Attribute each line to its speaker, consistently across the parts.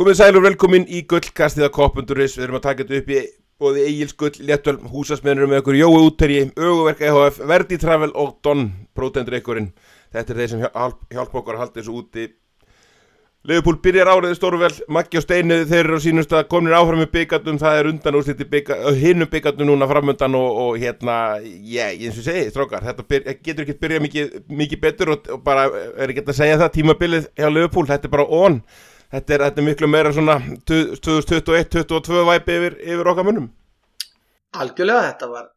Speaker 1: Komið sælur velkomin í gullkastið að koppunduris. Við erum að taka þetta upp í bóði Egil's gull, Léttölm, húsasmiðnur með okkur Jói Útterji, Öguverk EHF, Verdi Travel og Don, prótendrykkurinn. Þetta er þeir sem hjálp, hjálp okkur að halda þessu úti. Leifupúl byrjar áriðið stórvel, Maggi og Steini þeir eru á sínust að komin áfram með byggarnum, það er undan úrsliti hinnum byggarnum núna framöndan og, og hérna, já, yeah, eins og segi, strókar, þetta byr, getur ekki byrjað mikið, mikið betur og, og bara er ekki að segja það, tímabilið hjá Leifupúl, þetta er bara onn. Þetta er, þetta er miklu meira svona 2021-2022 væpi yfir, yfir okkar munum.
Speaker 2: Algjörlega, þetta var,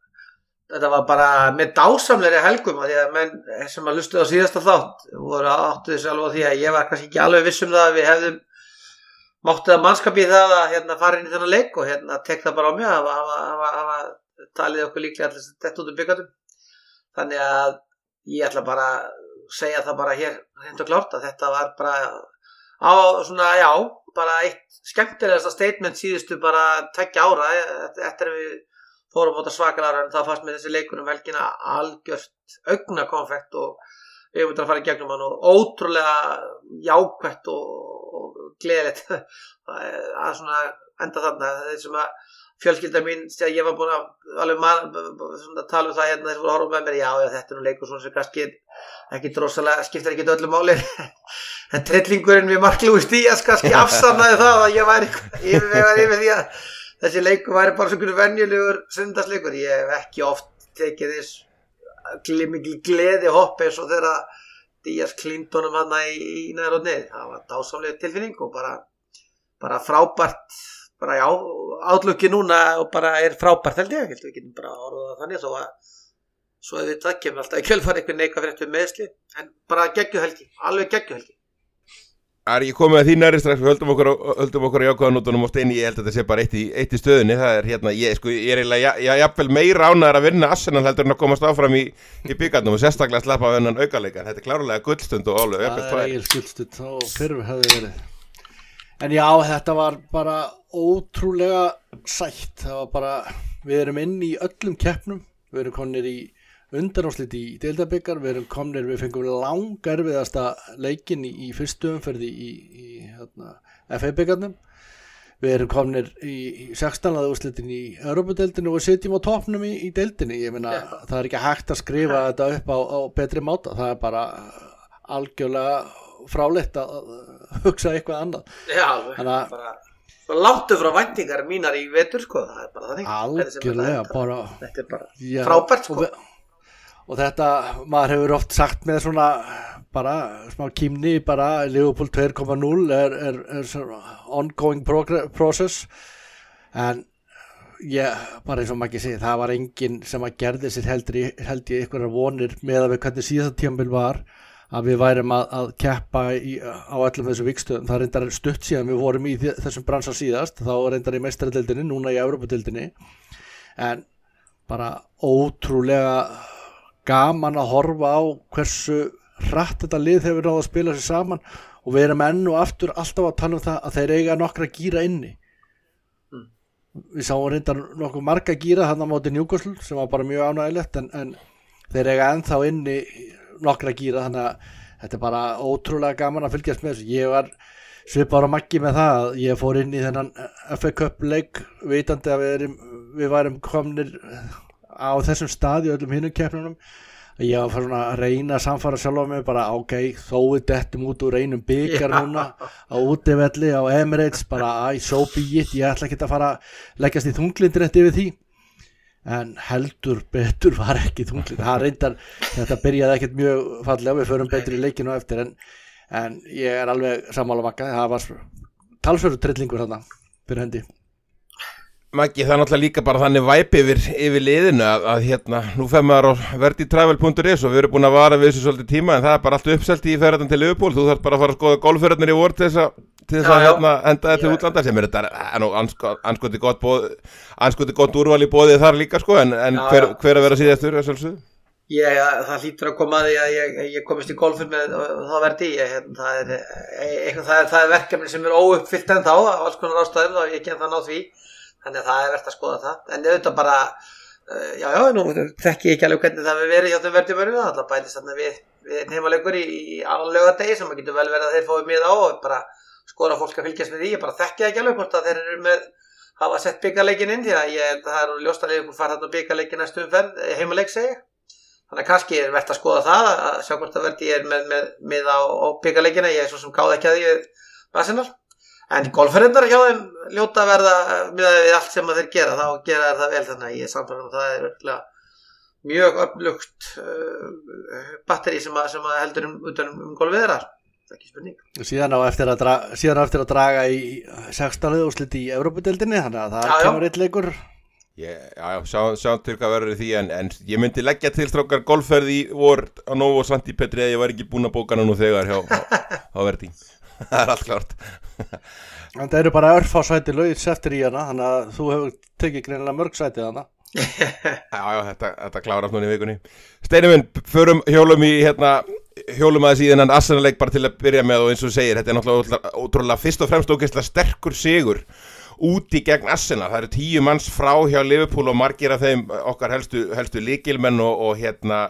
Speaker 2: þetta var bara með dásamleiri helgum að því að menn sem að lustu á síðasta þátt voru áttuði sér alveg því að ég var kannski ekki alveg vissum það að við hefðum máttið að mannskapi það að hérna fara inn í þennan leik og hérna tek það bara á mig að hafa talið okkur líklega allir þetta út um byggjatum. Þannig að ég ætla bara að segja það bara hér hreint og klárt að þetta var bara á svona, já, bara eitt skemmtilegasta statement síðustu bara tekja ára eftir að við fórum á þetta svakalara en það fannst með þessi leikunum velkina algjört augnakonfekt og við höfum þetta að fara í gegnum hann og ótrúlega jákvætt og, og gleðilegt. Að svona enda þarna þeir sem að fjölskylda mín, þegar ég var búin að alveg man, tala um það hérna þú voru að horfa með mér, já, já, þetta er nú leikur svona sem kannski ekki drosalega, skiptir ekki öllu máli en trillingurinn við Mark Lewis Díaz kannski afsannaði það að ég væri yfir, yfir því að þessi leiku væri bara svona venjulegur sundarsleikur, ég hef ekki oft tekið þess mikil gleði hopp eins og þegar Díaz klíntónum hann í, í næður og neð, það var dásamlega tilfinning og bara, bara frábært bara já, átlöki núna og bara er frábært held ég, við getum bara orðað þannig þó að svo ef við kemur alltaf í kjölfar einhvern neika fyrir eftir meðsli en bara geggjuhelgi, alveg geggjuhelgi
Speaker 1: Það er ekki komið að því næri strax við höldum okkur, höldum okkur á jákvæðanótunum og steini, ég held að þetta sé bara eitt í, eitt í stöðunni. Það er hérna, ég, sko, ég er eiginlega jafnvel meira ánæðar að vinna Arsenal heldur en að komast áfram í, í byggarnum og sérstaklega að slappa af hennan aukaleikar, þetta er klárlega gullstund og álega
Speaker 3: Það er eigin gullstund og fyrr hefði verið. En já, þetta var bara ótrúlega sætt, það var bara við erum inn í öllum keppnum. Við erum konir í undanásliti í deildabyggar, við erum komnir við fengum langarfiðasta leikin í, í fyrstu umferði í, í hérna, FA-byggarnum við erum komnir í, í 16. úrslitin í Europadeildinu og við sitjum á topnum í deildinu, ég meina ja. það er ekki hægt að skrifa ja. þetta upp á, á betri máta, það er bara algjörlega fráleitt að hugsa eitthvað annað.
Speaker 2: Já, þannig að bara láttu frá vendingar mínar í vetur sko, það er bara
Speaker 3: það algjörlega, bara,
Speaker 2: þetta er bara frábært sko og,
Speaker 3: þetta, maður hefur oft sagt með svona bara smá kýmni bara Liverpool 2.0 er, er, er ongoing process. En ég, bara eins og maður ekki segi það var enginn sem að gerði sér heldur í, held ég ykkur vonir með að við hvernig síðan tíambil var að við værim að, að keppa í, á öllum þessu vikstöðum það reyndar stutt síðan við vorum í þessum bransa síðast. Þá reyndar í meistaradildinni, núna í Európa-dildinni en bara ótrúlega gaman að horfa á hversu hratt þetta lið hefur náðu að spila sér saman og við erum enn og aftur alltaf að tala um það að þeir eiga nokkra gýra inni mm. við sáum reyndar nokkuð marga gýra hann á móti Newcastle sem var bara mjög ánægilegt en, en þeir eiga ennþá inni nokkra gýra þannig að þetta er bara ótrúlega gaman að fylgjast með þessu ég var svipar á maggi með það að ég fór inn í þennan FA Cup leik vitandi að við, erum, við varum komnir á þessum stadi og öllum hinnum keppnunum ég var fyrir að reyna að samfara sjálf á mig bara ok, þó við dettum út úr einum byggar núna á útivelli á Emirates, bara I so be it ég ætla ekki að fara að leggjast í þunglindir eftir við því. En heldur betur var ekki þunglindir það reyndar, þetta byrjaði ekkert mjög fallega, við förum betur í leikinu eftir en, en ég er alveg sammála makka, það var talsverður trillingur þarna fyrir hendi
Speaker 1: Maggi, það er náttúrulega líka bara þannig væp yfir, yfir liðinu að, að hérna, nú fem maður á verditravel.is og við erum búin að vara við þessu svolítið tíma en það er bara allt uppselt í ferðan til Liverpool, þú þarf bara að fara að skoða golfferðarnir í vor til þess að, til þess að hérna, enda þetta til útlanda sem er þetta anskoti gott, gott úrval í bóðið þar líka sko en, en já, hver, hver að vera síðastur er svolítið?
Speaker 2: Ég, það hlýtur að koma að því að ég, ég komist í golfin með það verði ég, hérna, það, er, eitthvað, það, er, það er verkefni sem er óuppfyllt en þá, alls konar ástæðum og ég ken það náð því þannig að það er verðt að skoða það. En auðvitað bara uh, já já, nú þekk ég ekki alveg hvernig það við verið hjá þeim verðjumörðu, það er bætist þarna við, við heimalegur í, í allega degi sem getur vel verið að þeir fóði mið á og bara skora fólk að fylgjast með því, ég bara þekki það ekki alveg hvort að þeir eru með hafa sett byggarleikin inn því að ég, það er ljóst að leikur fara þarna byggarleikin næstu umferð, heimaleik segi þannig að kannski er verðt að skoða það að sjá hvort að verði ég er með, með, með á, á byggarleikina, ég er svo sem gáð ekki að því með Arsenal, en golfferðindar hjá þeim ljóta að verða með allt sem þeir gera, þá gera það vel þannig að ég er samfélag um það er örgulega mjög upplugt uh, batteri sem, að, sem að heldur um, um, um golfið þeirra. Ekki spurning.
Speaker 3: Síðan á eftir að, dra síðan á eftir að draga í 16. úrslit í Európa-deldinni þannig að það
Speaker 2: Já,
Speaker 3: kemur eitt leikur.
Speaker 1: Ég, já, já, sjá, sjá til hvað verður því en, en ég myndi leggja til strákar golfferð í vor á Novo Santi Petri eða ég var ekki búin að bóka hana nú þegar hjá, á, á verði það er allt klárt.
Speaker 3: En það eru bara örfásæti lauðs eftir í hana þannig að þú hefur tekið greinilega mörg sætið hana
Speaker 1: Já, já, þetta, þetta klárast núna í vikunni. Steini minn, förum hjólum í hérna, hjólum aðeins í þennan Arsenal-leik bara til að byrja með og eins og segir þetta er náttúrulega ótrúlega- ótrúlega fyrst og fremst ógeðslega sterkur sigur úti gegn Arsenal, það eru tíu manns frá hjá Liverpool og margir af þeim okkar helstu, helstu líkilmenn og, og hérna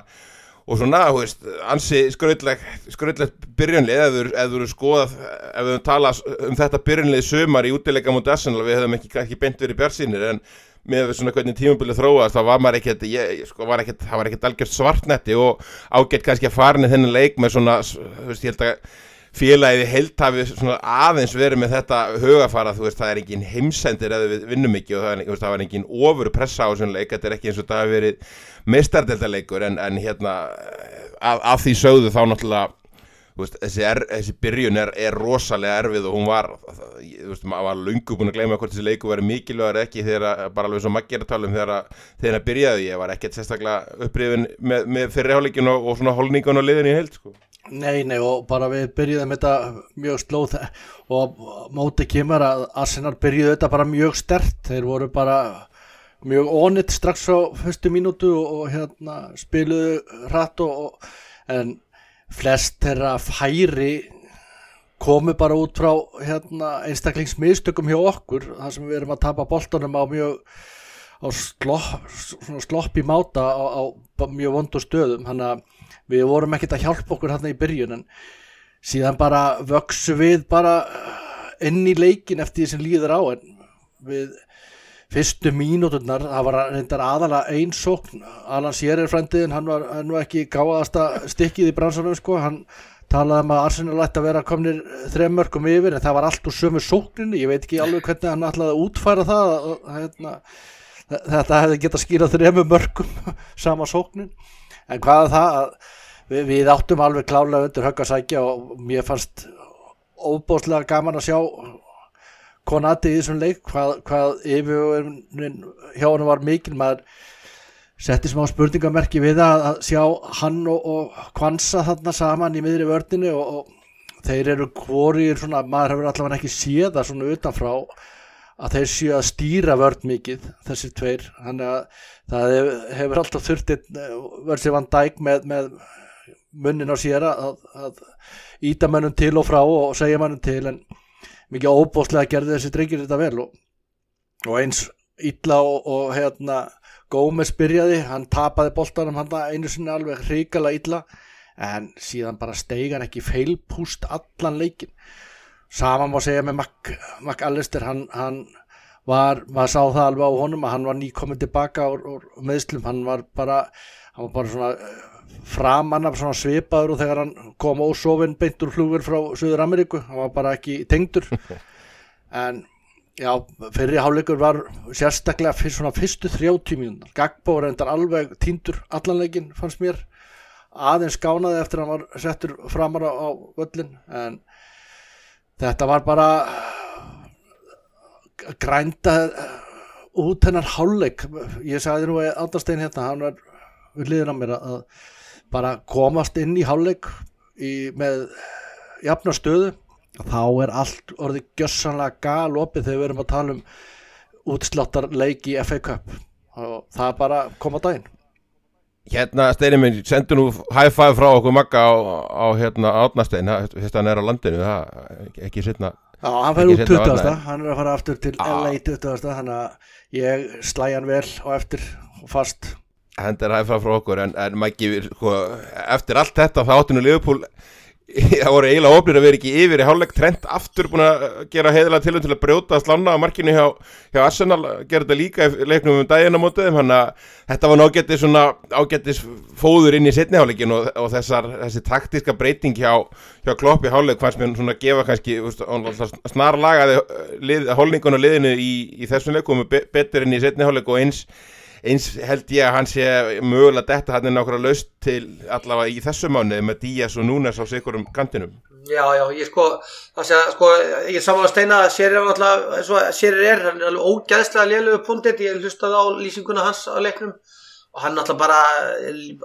Speaker 1: og svona, þú veist, ansi skröðleg skröðleg byrjunlið ef þú eru skoðað, ef við talað um þetta byrjunlið sumar í útileika mútið Arsenal við höfum ekki, ekki beint verið björnsýnir en með svona hvernig tímabilið þróast þá var maður ekkert, ég, sko, var ekkert það var ekkert algjört svartnetti og ágætt kannski að farinni þennan leik með svona þú veist, ég held að félagið heilt hafi svona aðeins verið með þetta hugafara, þú veist, það er engin heimsendir eða við vinnum ekki og það, er, veist, það var engin ofur pressa á þessum leik, þetta er ekki eins og það hafi verið meistardeldaleikur en, en hérna af, af því sögðu þá náttúrulega veist, þessi, er, þessi byrjun er, er rosalega erfið og hún var það- veist, maður var lungu búin að gleyma hvort þessi leiku verið mikilvægur ekki þegar bara alveg svo maggir að tala um þegar að þegar að byrjaði, ég var ekkert sérstaklega upprifin með, með fyrirháleikin og, og svona holningun og liðin í heild, sko
Speaker 3: Nei, nei, og bara við byrjuðum þetta mjög slóð og móti kemur að Arsenal byrjuðu þetta bara mjög stert, þeir voru bara mjög ónitt strax á fyrstu mínútu og, og hérna spiluðu hratt og, og en flest þeirra færi komu bara út frá hérna einstaklingsmiðstökum hjá okkur þar sem við erum að tapa boltanum á mjög á slopp, svona slopp í máta á, á mjög vondu stöðum. Hann að við vorum ekkert að hjálpa okkur hérna í byrjun en síðan bara vöksu við bara inn í leikin eftir því sem líður á en við fyrstu mínúturnar, það var reyndar aðalega ein sókn, Alan Sjerir frændiðin, hann var var ekki gáðasta stikkið í bransanum sko, hann talaði um að Arsenal ætti að vera komnir þrem mörgum yfir en það var allt úr sömu sókninni, ég veit ekki alveg hvernig hann ætlaði að útfæra það að, að, hérna, þetta hefði getað skýrað þremu mörgum sama sóknin en hvað er það að við, við áttum alveg klálega undir högg að sækja og mér fannst óbóðslega gaman að sjá konati í þessum leik hvað, hvað yfirvöðunin hjá hann var mikil. Maður setti smá spurningamerki við það að sjá hann og, og kvansa þarna saman í miðri vördinu og, og þeir eru hvorir svona, maður hefur allavega ekki séð það svona utanfrá að þeir séu að stýra vörd mikið þessir tveir. Þannig að það hef- hefur alltaf þurft verðsir van dæk með, með munnin á sér að, að íta mönnum til og frá og segja mönnum til en mikið óbóðslega gerði þessi drengir þetta vel og, og eins illa og, og hérna Gómez byrjaði, hann tapaði boltanum hann einu sinni alveg hrikala illa en síðan bara steig hann ekki feilpúst allan leikin sama má segja með Mac, Mac Allister hann, hann var, maður sá það alveg á honum að hann var nýkominn tilbaka úr, úr meðslum, hann var bara hann var bara svona eh, framan af svona svipaður og þegar hann kom ósofinn beint úr flugur frá Suður Ameríku hann var bara ekki tengdur. En já, fyrir hálfleikur var sérstaklega fyrir svona fyrstu 30 mínúnar Gagbo var endar alveg týndur allanleikin fannst mér. Aðeins skánaði eftir að hann var settur framar á, á völlin en þetta var bara grænda út hennar hálfleik. Ég sagði nú að Aldarstein hérna hann var við liðin á mér að bara komast inn í hálfleik í, með jafna stöðu. Þá er allt orðið gjössanlega galopið þegar við erum að tala um útsláttar leik í FA Cup. Og það er bara koma daginn
Speaker 1: Hérna, Steini minn, sendu nú high five frá okkur Magga á, á hérna Átnastein, fyrst hann er á landinu það, ekki setna
Speaker 3: Já, hann fær út
Speaker 1: Ekki seinna
Speaker 3: 20.
Speaker 1: varnaði.
Speaker 3: hann er að fara aftur til
Speaker 1: Já.
Speaker 3: LA 20. þannig að ég slæ hann vel og eftir og fast
Speaker 1: hendur high five frá okkur en, en Maggi, sko, eftir allt þetta þá áttinu Liverpool það voru eiginlega ofnir að vera ekki yfir í hálfleik. Trend aftur búin að gera heiðilega tilum til að brjóta að slanna á markinu hjá, hjá Arsenal, gera þetta líka í leiknum um daginn á mótið, þannig að þetta var nágættis svona ágættis fóður inn í setnihálleikin og, og þessar, þessi taktiska breyting hjá, hjá Klopp í hálfleik fannst mér svona að gefa kannski snar lagaði lið, hólningun og liðinu í, í þessum leikum betur inn í setnihálleik og eins eins held ég að hann sé mögulega detta hann er nákvæmlega laust til allavega í þessu mánu með Díaz og Núnes á sikurum kantinum.
Speaker 2: Já, já, ég sko, sé sko, ég er saman að steina að Sérir er alltaf, Sérir er, hann er alveg ógæðslega lélugu punktið, ég hlustaði á lýsinguna hans á leiknum og hann er alltaf bara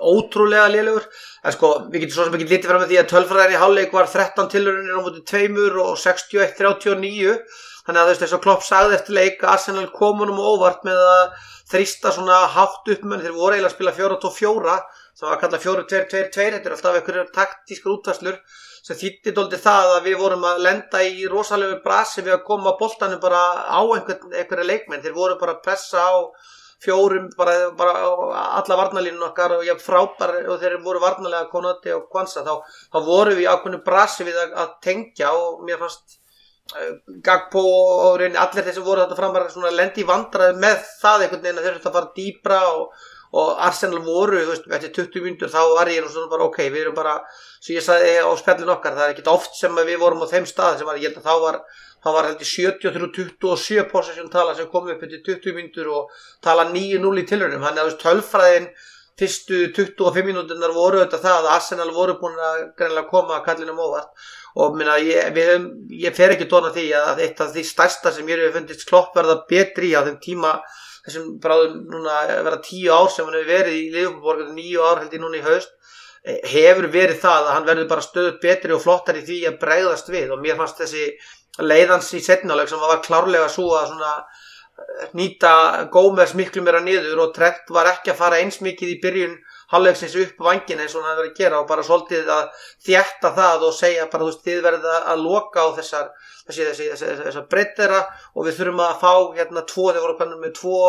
Speaker 2: ótrúlega lélugur, en sko, við getum svo sem ekki litið fram með því að tölfræðin í hálfleik var 13 tilurinnir á mútið 2 og 61-39, þannig að þú veist þess að Klopp sagði eftir leik að Arsenal komunum og óvart með að þrýsta svona hátt upp menn. Þeir voru eiginlega að spila 4-2-4 sem var að kalla 4-2-2-2 þetta er alltaf einhverjum taktískar útvarslur sem þýtti doldi það að við vorum að lenda í rosalegu brasi við að koma boltanum bara á einhver, einhverja leikmenn. Þeir voru bara að pressa á fjórum bara, bara alla varnalínun okkar og ég frábær og þeir voru varnalega konoti og kvansa þá, þá voru við ákveðinu brasi við að, að tengja og mér fannst Gagpo og reyni allir þeir sem voru þetta fram bara lendi vandraði með það einhvern veginn að þeir þurftu að fara dýbra og, og Arsenal voru, þú veist, eftir 20 myndur þá var ég svona bara ok, við erum bara sem ég sagði á spjallin okkar, það er ekkit oft sem við vorum á þeim stað sem var, ég held að þá var þá var heldur 73-27 possession tala sem kom upp eftir 20 myndur og tala 9-0 í tilhörnum, hann er að tölfræðin fyrstu 25 minúturnar voru þetta það að Arsenal voru búin að greinlega koma að kallinum óvart. Og minna, ég, við, ég fer ekki tóna því að eitt af því stærsta sem ég hefur fundist klopp verða betri á þeim tíma þessum bráðum núna verða tíu ár sem hann hefur verið í Liðuborg nýju ár held ég núna í haust eh, hefur verið það að hann verður bara stöðut betri og flottar í því að bregðast við. Og mér fannst þessi leiðans í setnáleg sem var klárlega svo að svona eh, nýta Gómez miklu meira niður og Trent var ekki að fara eins mikið í byrjun halvleiksins upp vangin eins og hann hefur verið að gera og bara svolítið að þjætta það og segja bara þú veist þið verða að loka á þessar þessi, þessi, þessi, þessar breyttera og við þurfum að fá hérna tvo þegar voru kannum með tvo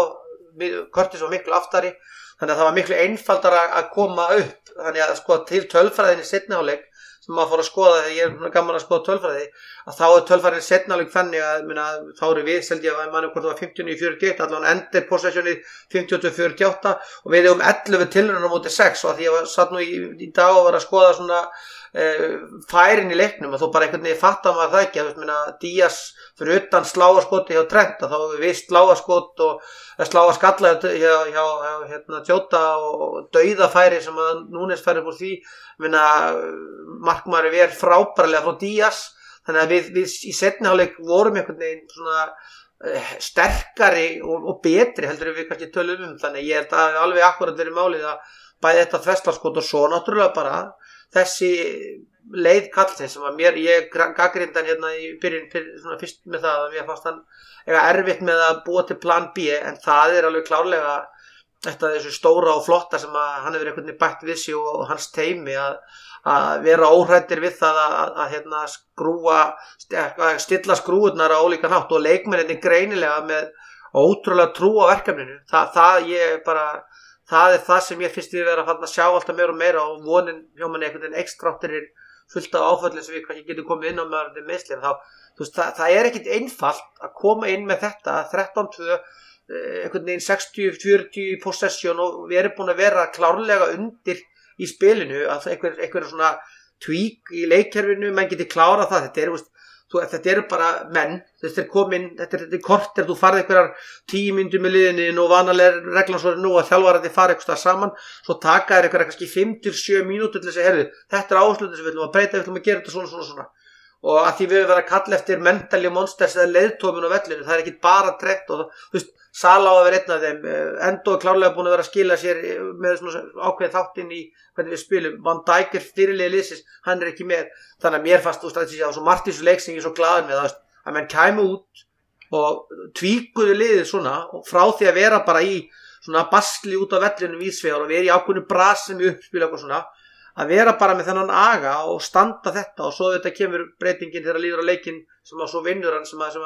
Speaker 2: kortis og miklu aftari þannig að það var miklu einfaldar að koma upp. Þannig að sko til tölfræðinni setniháleik maður fór að skoða þegar ég er gaman að skoða tölfræði að þá er tölfræðin setnaleg fannig að minna, þá eru við, seldi ég að mannum hvort það var 59-48 allan endur possessionið 58-48 og við hefum 11 tilröndar á móti 6 og því ég satt nú í, í dag og var að skoða svona færin í leiknum og þó bara einhvern veginn fattar maður það ekki að minna, Díaz fyrir utan sláaskoti hjá Trent þá hefur við sláaskot og eh, sláaskalla hjá, hjá, hjá, hérna, Tjóta og dauðafæri sem að núnist færi úr því. Minna, markmaður er frábærlega frá Díaz þannig að við, við í setniháleik vorum einhvern veginn svona uh, sterkari og, og betri heldur við kannski tölum um. Þannig ég held að alveg akkurat verið málið að bæði þetta þvestarskot og svo náttúrulega bara þessi leið kallsins sem að mér, ég gaggrindan hérna í byrjun, svona fyrst með það að mér fannst hann eitthvað erfitt með að búa til plan B en það er alveg klárlega þetta þessu stóra og flotta sem að hann hefur einhvern veginn bætt við sig og, og hans teimi að, að vera óhrættir við það að, að, að hérna, skrúa stilla skrúurnar á ólíkan hátt og leikmenninni greinilega með ótrúlega trú á verkefninu. Það, það ég bara það er það sem ég finnst við vera að sjá alltaf meira og meira og vonin hjá manni einhvern veginn ekstráttir fullt af áföllin sem við kannski getum komið inn á með meðslið það, það er ekkit einfalt að koma inn með þetta 13-2 eh, einhvern veginn 60-40 possession og við erum búin að vera klárlega undir í spilinu. Að einhver, einhver svona tvík í leikkerfinu, menn getur klára það. Þetta er, veist, þú, þetta eru bara menn. Þetta er komin, þetta er, þetta er kort þú farið einhverjar tíu myndum með liðinu og vanalega reglan svo er nú að þjálfvarandi fara eitthvað saman, svo taka þér eitthvað kannski 5-7 mínútur til þess að herðu þetta er áslutið sem við viljum að breyta, við viljum að gera þetta svona svona svona og að því við verið að kalla eftir mentali monsters eða leiðtómin á vellinu, það er ekki bara trekt og þú veist, Sala á að vera einn af þeim. Endo er klárlega búin að vera að skila sér með svona ákveð þáttinn í hvernig við spilum, Van Dijk er fyrirlega liðsins, hann er ekki með. Þannig að mér fannst þú stræðis að Martins leiksing er svo gladur með það að menn kæmu út og tvíkuðu liðið svona frá því að vera bara í svona baskli út á vellinu vísvegar og vera í ákveðinu brasinu uppspil og svona að vera bara með þennan aga og standa þetta og svo þetta kemur breytingin þegar líður á leikin sem að svo vinnur hann sem að,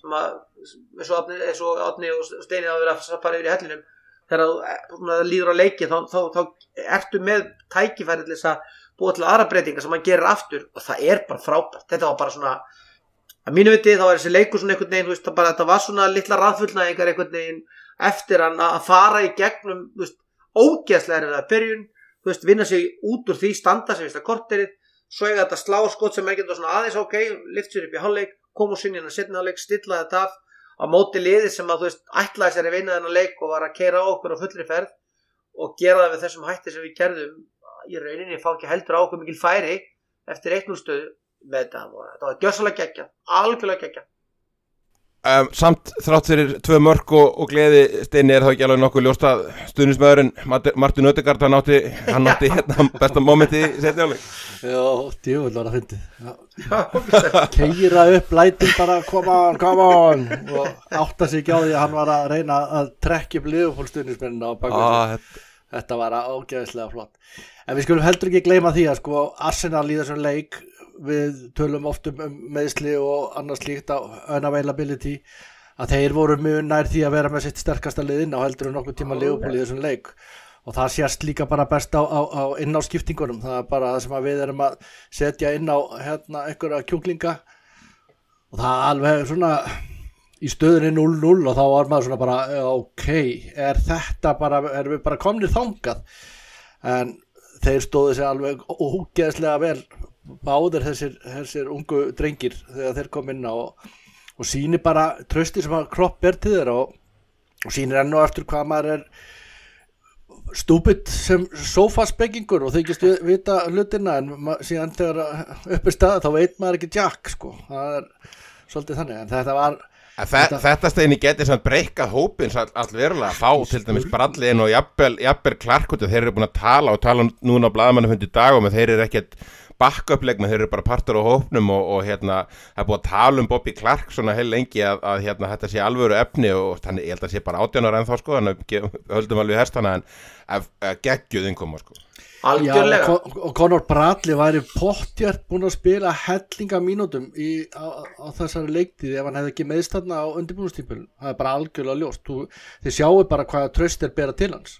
Speaker 2: sem að, sem að eins og Átni og Steini að vera að fara yfir í hellinum. Þegar það líður á leikin þá, þá, þá ertu með tækifæri til þess að búið til aðra breytingar sem hann gerir aftur og það er bara frábært. Þetta var bara svona að mínu viti þá er þessi leikur svona einhvern veginn veist, bara, þetta var svona litla raðfullnæðingar einhvern veginn eftir hann að fara í gegnum ógeðslega er það byrjun þú veist, vinna sig út úr því standa sem vist að korterið, svo eiga þetta slá skot sem er getur svona aðeins ok lift sér upp í hálfleik, kom úr sinni hann að setna hálfleik stilla þetta af. Á móti liði sem að þú veist, ætlaði sér að vinna þennan leik og var að keira okkur á fullri ferð og gera það við þessum hætti sem við gerðum í rauninni fá ekki heldur á okkur mikil færi eftir eitt núlstöðu með þetta. Og þetta var gjössalega geggja, algjörlega geggja
Speaker 1: Um, samt þrátt fyrir tvö mörg og, og gleði steini er það ekki alveg nokkuð ljóst að stuðnismæðurinn Martin Ödegard hann átti, hann átti hérna besta mómenti í setni áleik
Speaker 3: Já, djúvel var að fyndi Keira upp, lætin bara come on, come on. Og átta sig ekki á því að hann var að reyna að trekja upp liðupólstuðnismennin á baku
Speaker 1: ah,
Speaker 3: Þetta var ágæðislega flott. En við skulum heldur ekki gleyma því að sko Arsenal í þessum leik við tölum oft um meðsli og annars líkt unavailability að þeir voru mjög nær því að vera með sitt sterkasta liðin á heldur en nokkuð tíma liðupól í þessum leik. Og það sést líka bara best á, á, á inn á skiptingunum, það er bara það sem við erum að setja inn á hérna einhverja kjúklinga. Og það er alveg svona í stöðunni 0-0 og þá var maður svona bara ok, er þetta bara erum við bara komnið þangað? En þeir stóðu sér alveg ógeðslega vel báðir þessir, þessir ungu drengir þegar þeir kom inn á og, og síni bara trösti sem að kropp er til þeirra og, og sínir enn og eftir hvað maður er stúpid sem sofaspekkingur og þykist vita hlutina en síðan þegar upp er stað þá veit maður ekki jack sko. Það er svolítið þannig en þetta var
Speaker 1: Þetta, þetta steginni getur samt breykað hópins all, allverulega að fá til dæmis bralliðin og jafnvel klarkutu þeir eru búin að tala og tala núna á bladamannafundi dag og þeir eru ekkert backupleik þeir eru bara partur á hópnum og, og hérna, það er búin að tala um Bobby Clark svona heil lengi að, að hérna, þetta sé alvöru efni og þannig ég held að sé bara átjánar en þá sko, þannig að höldum alveg herstana en geggjuð innkoma sko.
Speaker 2: Algjörlega.
Speaker 3: Já, og, Conor Bradley væri pottjart búin að spila hellinga mínútum í, á, á þessari leiktið ef hann hefði ekki meðstanna á undirbúinustímpilin það er bara algjörlega ljóst. Þú, þið sjáu bara hvaða tröst er bera til hans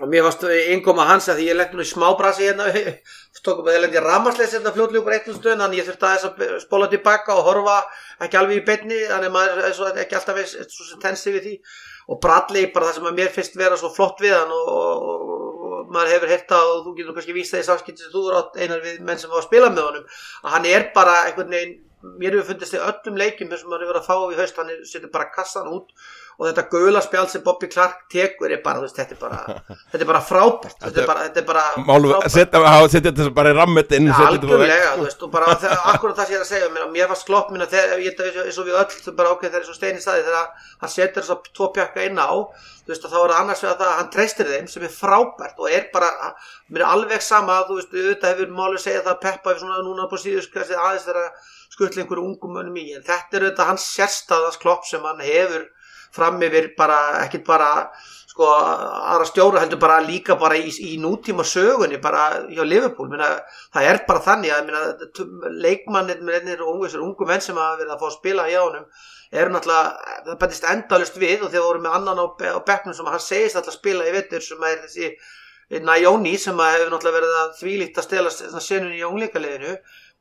Speaker 2: og mér varst innkoma hans að því ég legg nú í smábrasi hérna. Stókum að ég lendi ramarsleis hérna fljóðlíku bara einnum stöðun þannig ég þurfti að þess að spóla tilbaka og horfa ekki alveg í beinni þannig maður er ekki alltaf svo sem tensi við því. Og Bradley bara það sem að mér finnst vera svo flott við hann og, og, og maður hefur hérta og þú getur kannski víst það í samskipti sem þú er átt einar við menn sem var að spila með honum að hann er bara einhvern veginn mér hefur fundist þið öllum leikim sem maður hefur að fá í haust hann setur bara kassan út og þetta gula spjál sem Bobby Clark tekur er bara, veist, þetta, er bara þetta er bara frábært þetta er bara, þetta er bara
Speaker 1: Málum, setja þetta bara í rammet inn
Speaker 2: algjörlega, þú veist, og bara akkurat það sem ég er að segja mér, mér var sklopp minna eins og við öll, þú bara ok, það er svo stein í staði þegar hann setur þess að tvo pjakka inn á þú veist, þá er það annars vegar það að hann treystir þeim sem er frábært og er bara mér er alveg sama, þú veist, auðvitað hefur málið segja það Peppa svona núna aðeins þegar skuttla einhverju ungum mönnum í en þetta er auðvitað hans sérstaðans klopp sem hann hefur fram yfir bara, ekkert bara sko, aðra stjóra heldur bara líka bara í, í nútíma sögunni bara hjá Liverpool, minna, það er bara þannig að minna, leikmannir með ungu, ungu menn sem hafa verið að fá að spila hjá honum er náttúrulega, það bætist endalust við og þegar vorum með annan á, á bekknum sem hann segist alltaf að spila í vettur sem er þessi Najóni sem hefur náttúrulega verið að þvílíkt að stela senun í ungleikaliðinu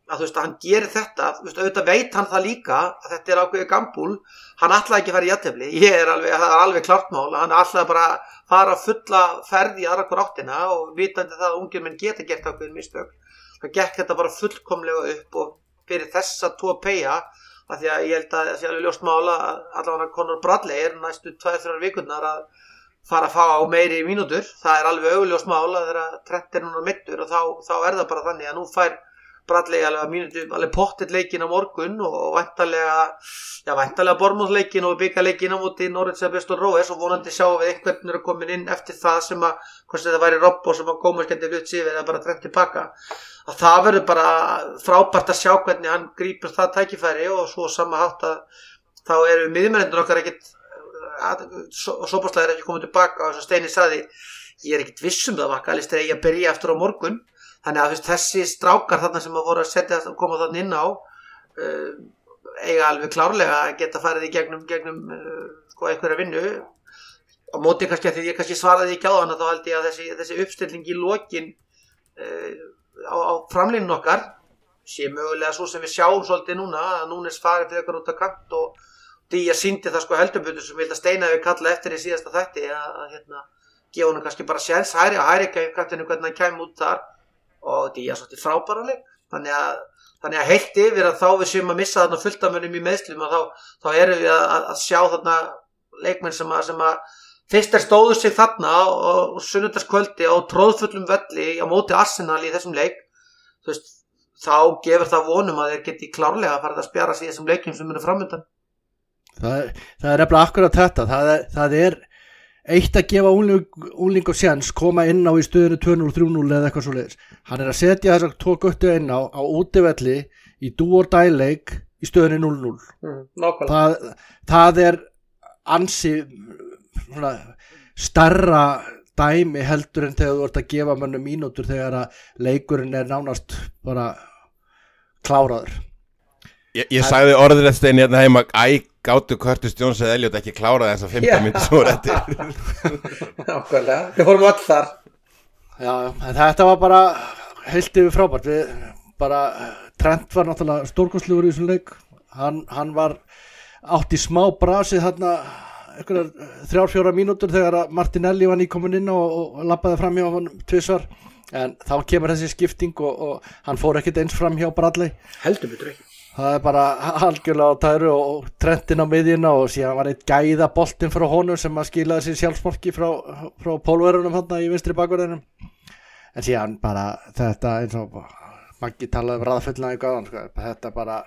Speaker 2: að þú veist að hann gerir þetta þú veist auðvitað veit hann það líka að þetta er ákveðið gambúl. Hann ætlaði ekki fara í jættefli ég er alveg, það er alveg klart mál hann ætlaði bara að fara fulla ferði í aðra hver áttina og vitandi það að ungir menn geta gert ákveðin mistök. Það gekk þetta bara fullkomlega upp og fyrir þessa tvo peia að því að ég held að það alveg ljóst mála allavega Conor Bradley er næstu 2-3 vikurnar að fara að fá meiri mínútur. Það er alveg Bradley alveg, alveg pottitt leikin á morgun og væntalega já, væntalega bormúðleikin og byggjarleikin á móti Norrölds eða Björnstór Róes og vonandi sjáum við einhvern er að koma inn eftir það sem að, hvort þetta væri Robbo sem að góma skemmti hlut síðan eða bara trend tilbaka að það verður bara frábært að sjá hvernig hann grýpur það tækifæri og svo sama hátt að þá eru miðmennir okkar ekkit er ekki komið tilbaka og þess að Steini saði ég er ekkit vissum það var eigi að byrja eftir á morgun þannig að þessi strákar þarna sem að voru að setja að koma þarna inn á uh, eiga alveg klárlega að geta farið í gegnum, gegnum uh, sko einhverja vinnu. Á móti kannski að því ég kannski svaraði ekki á þannig þá held ég að þessi, þessi uppstilling í lokin uh, á, á framlínun okkar sé mögulega svo sem við sjáum svolítið núna að Núnes farið fyrir ykkur út á kant og Díaz síndi það sko heldurbutur sem við steina við kalla eftir í síðasta þætti að, að hérna, gefa hann kannski bara séns. Hæri og hæri kantinu hvernig hann kemur út þar og Díaz svolítið frábæra leik. Þannig að, að heilt yfir að þá við séum að missa þarna fulltamönnum í meðslum og þá, þá erum við að, að sjá þarna leikmenn sem að, sem að fyrst er stóðu sig þarna og, sunnundaskvöldi á tróðfullum velli á móti Arsenal í þessum leik. Veist, þá gefur það vonum að þeir geti klárlega að fara að spjara sig í þessum leikum sem eru framöndan
Speaker 3: það, er nefnilega akkurat þetta. Það er, það er eitt að gefa úling og séns koma inn á í stöðinu 2-0, 3-0 eða eitthvað svo leiðis hann er að setja þessar tvo guttu inn á á útivelli í dúor dæleik í stöðinu 0-0
Speaker 2: mm,
Speaker 3: það, það er ansi svona, starra dæmi heldur en þegar þú ert að gefa mannu mínútur þegar að leikurinn er nánast bara kláraður.
Speaker 1: Ég, ég sagði eftir stein hérna heima æ, gáttu Curtis Jones eða Elliot ekki klára þess að 15 minnir svo réttir
Speaker 2: Nákvæmlega, við fórum öll þar.
Speaker 3: Já, en þetta var bara heilt yfir frábært. Við bara, Trent var náttúrulega stórkonsluður í þessum leik. Hann, hann var átt í smá brasið þarna þrjár fjóra mínútur þegar Martinelli var nýkomin inn og, og lappaði fram hjá hann tvísvar en þá kemur þessi skipting og, og hann fór ekkert eins fram hjá Bradley.
Speaker 2: Heldur betur ekki
Speaker 3: það er bara algjörlega á tæru og trendin á miðjuna og síðan var eitt gæða boltin frá honum sem að skilaði sér sjálfsmorki frá, frá pólverunum hann í vinstri bakverðinum en síðan bara þetta eins og maggi talaði um ræðfullnaði gáðan sko, þetta bara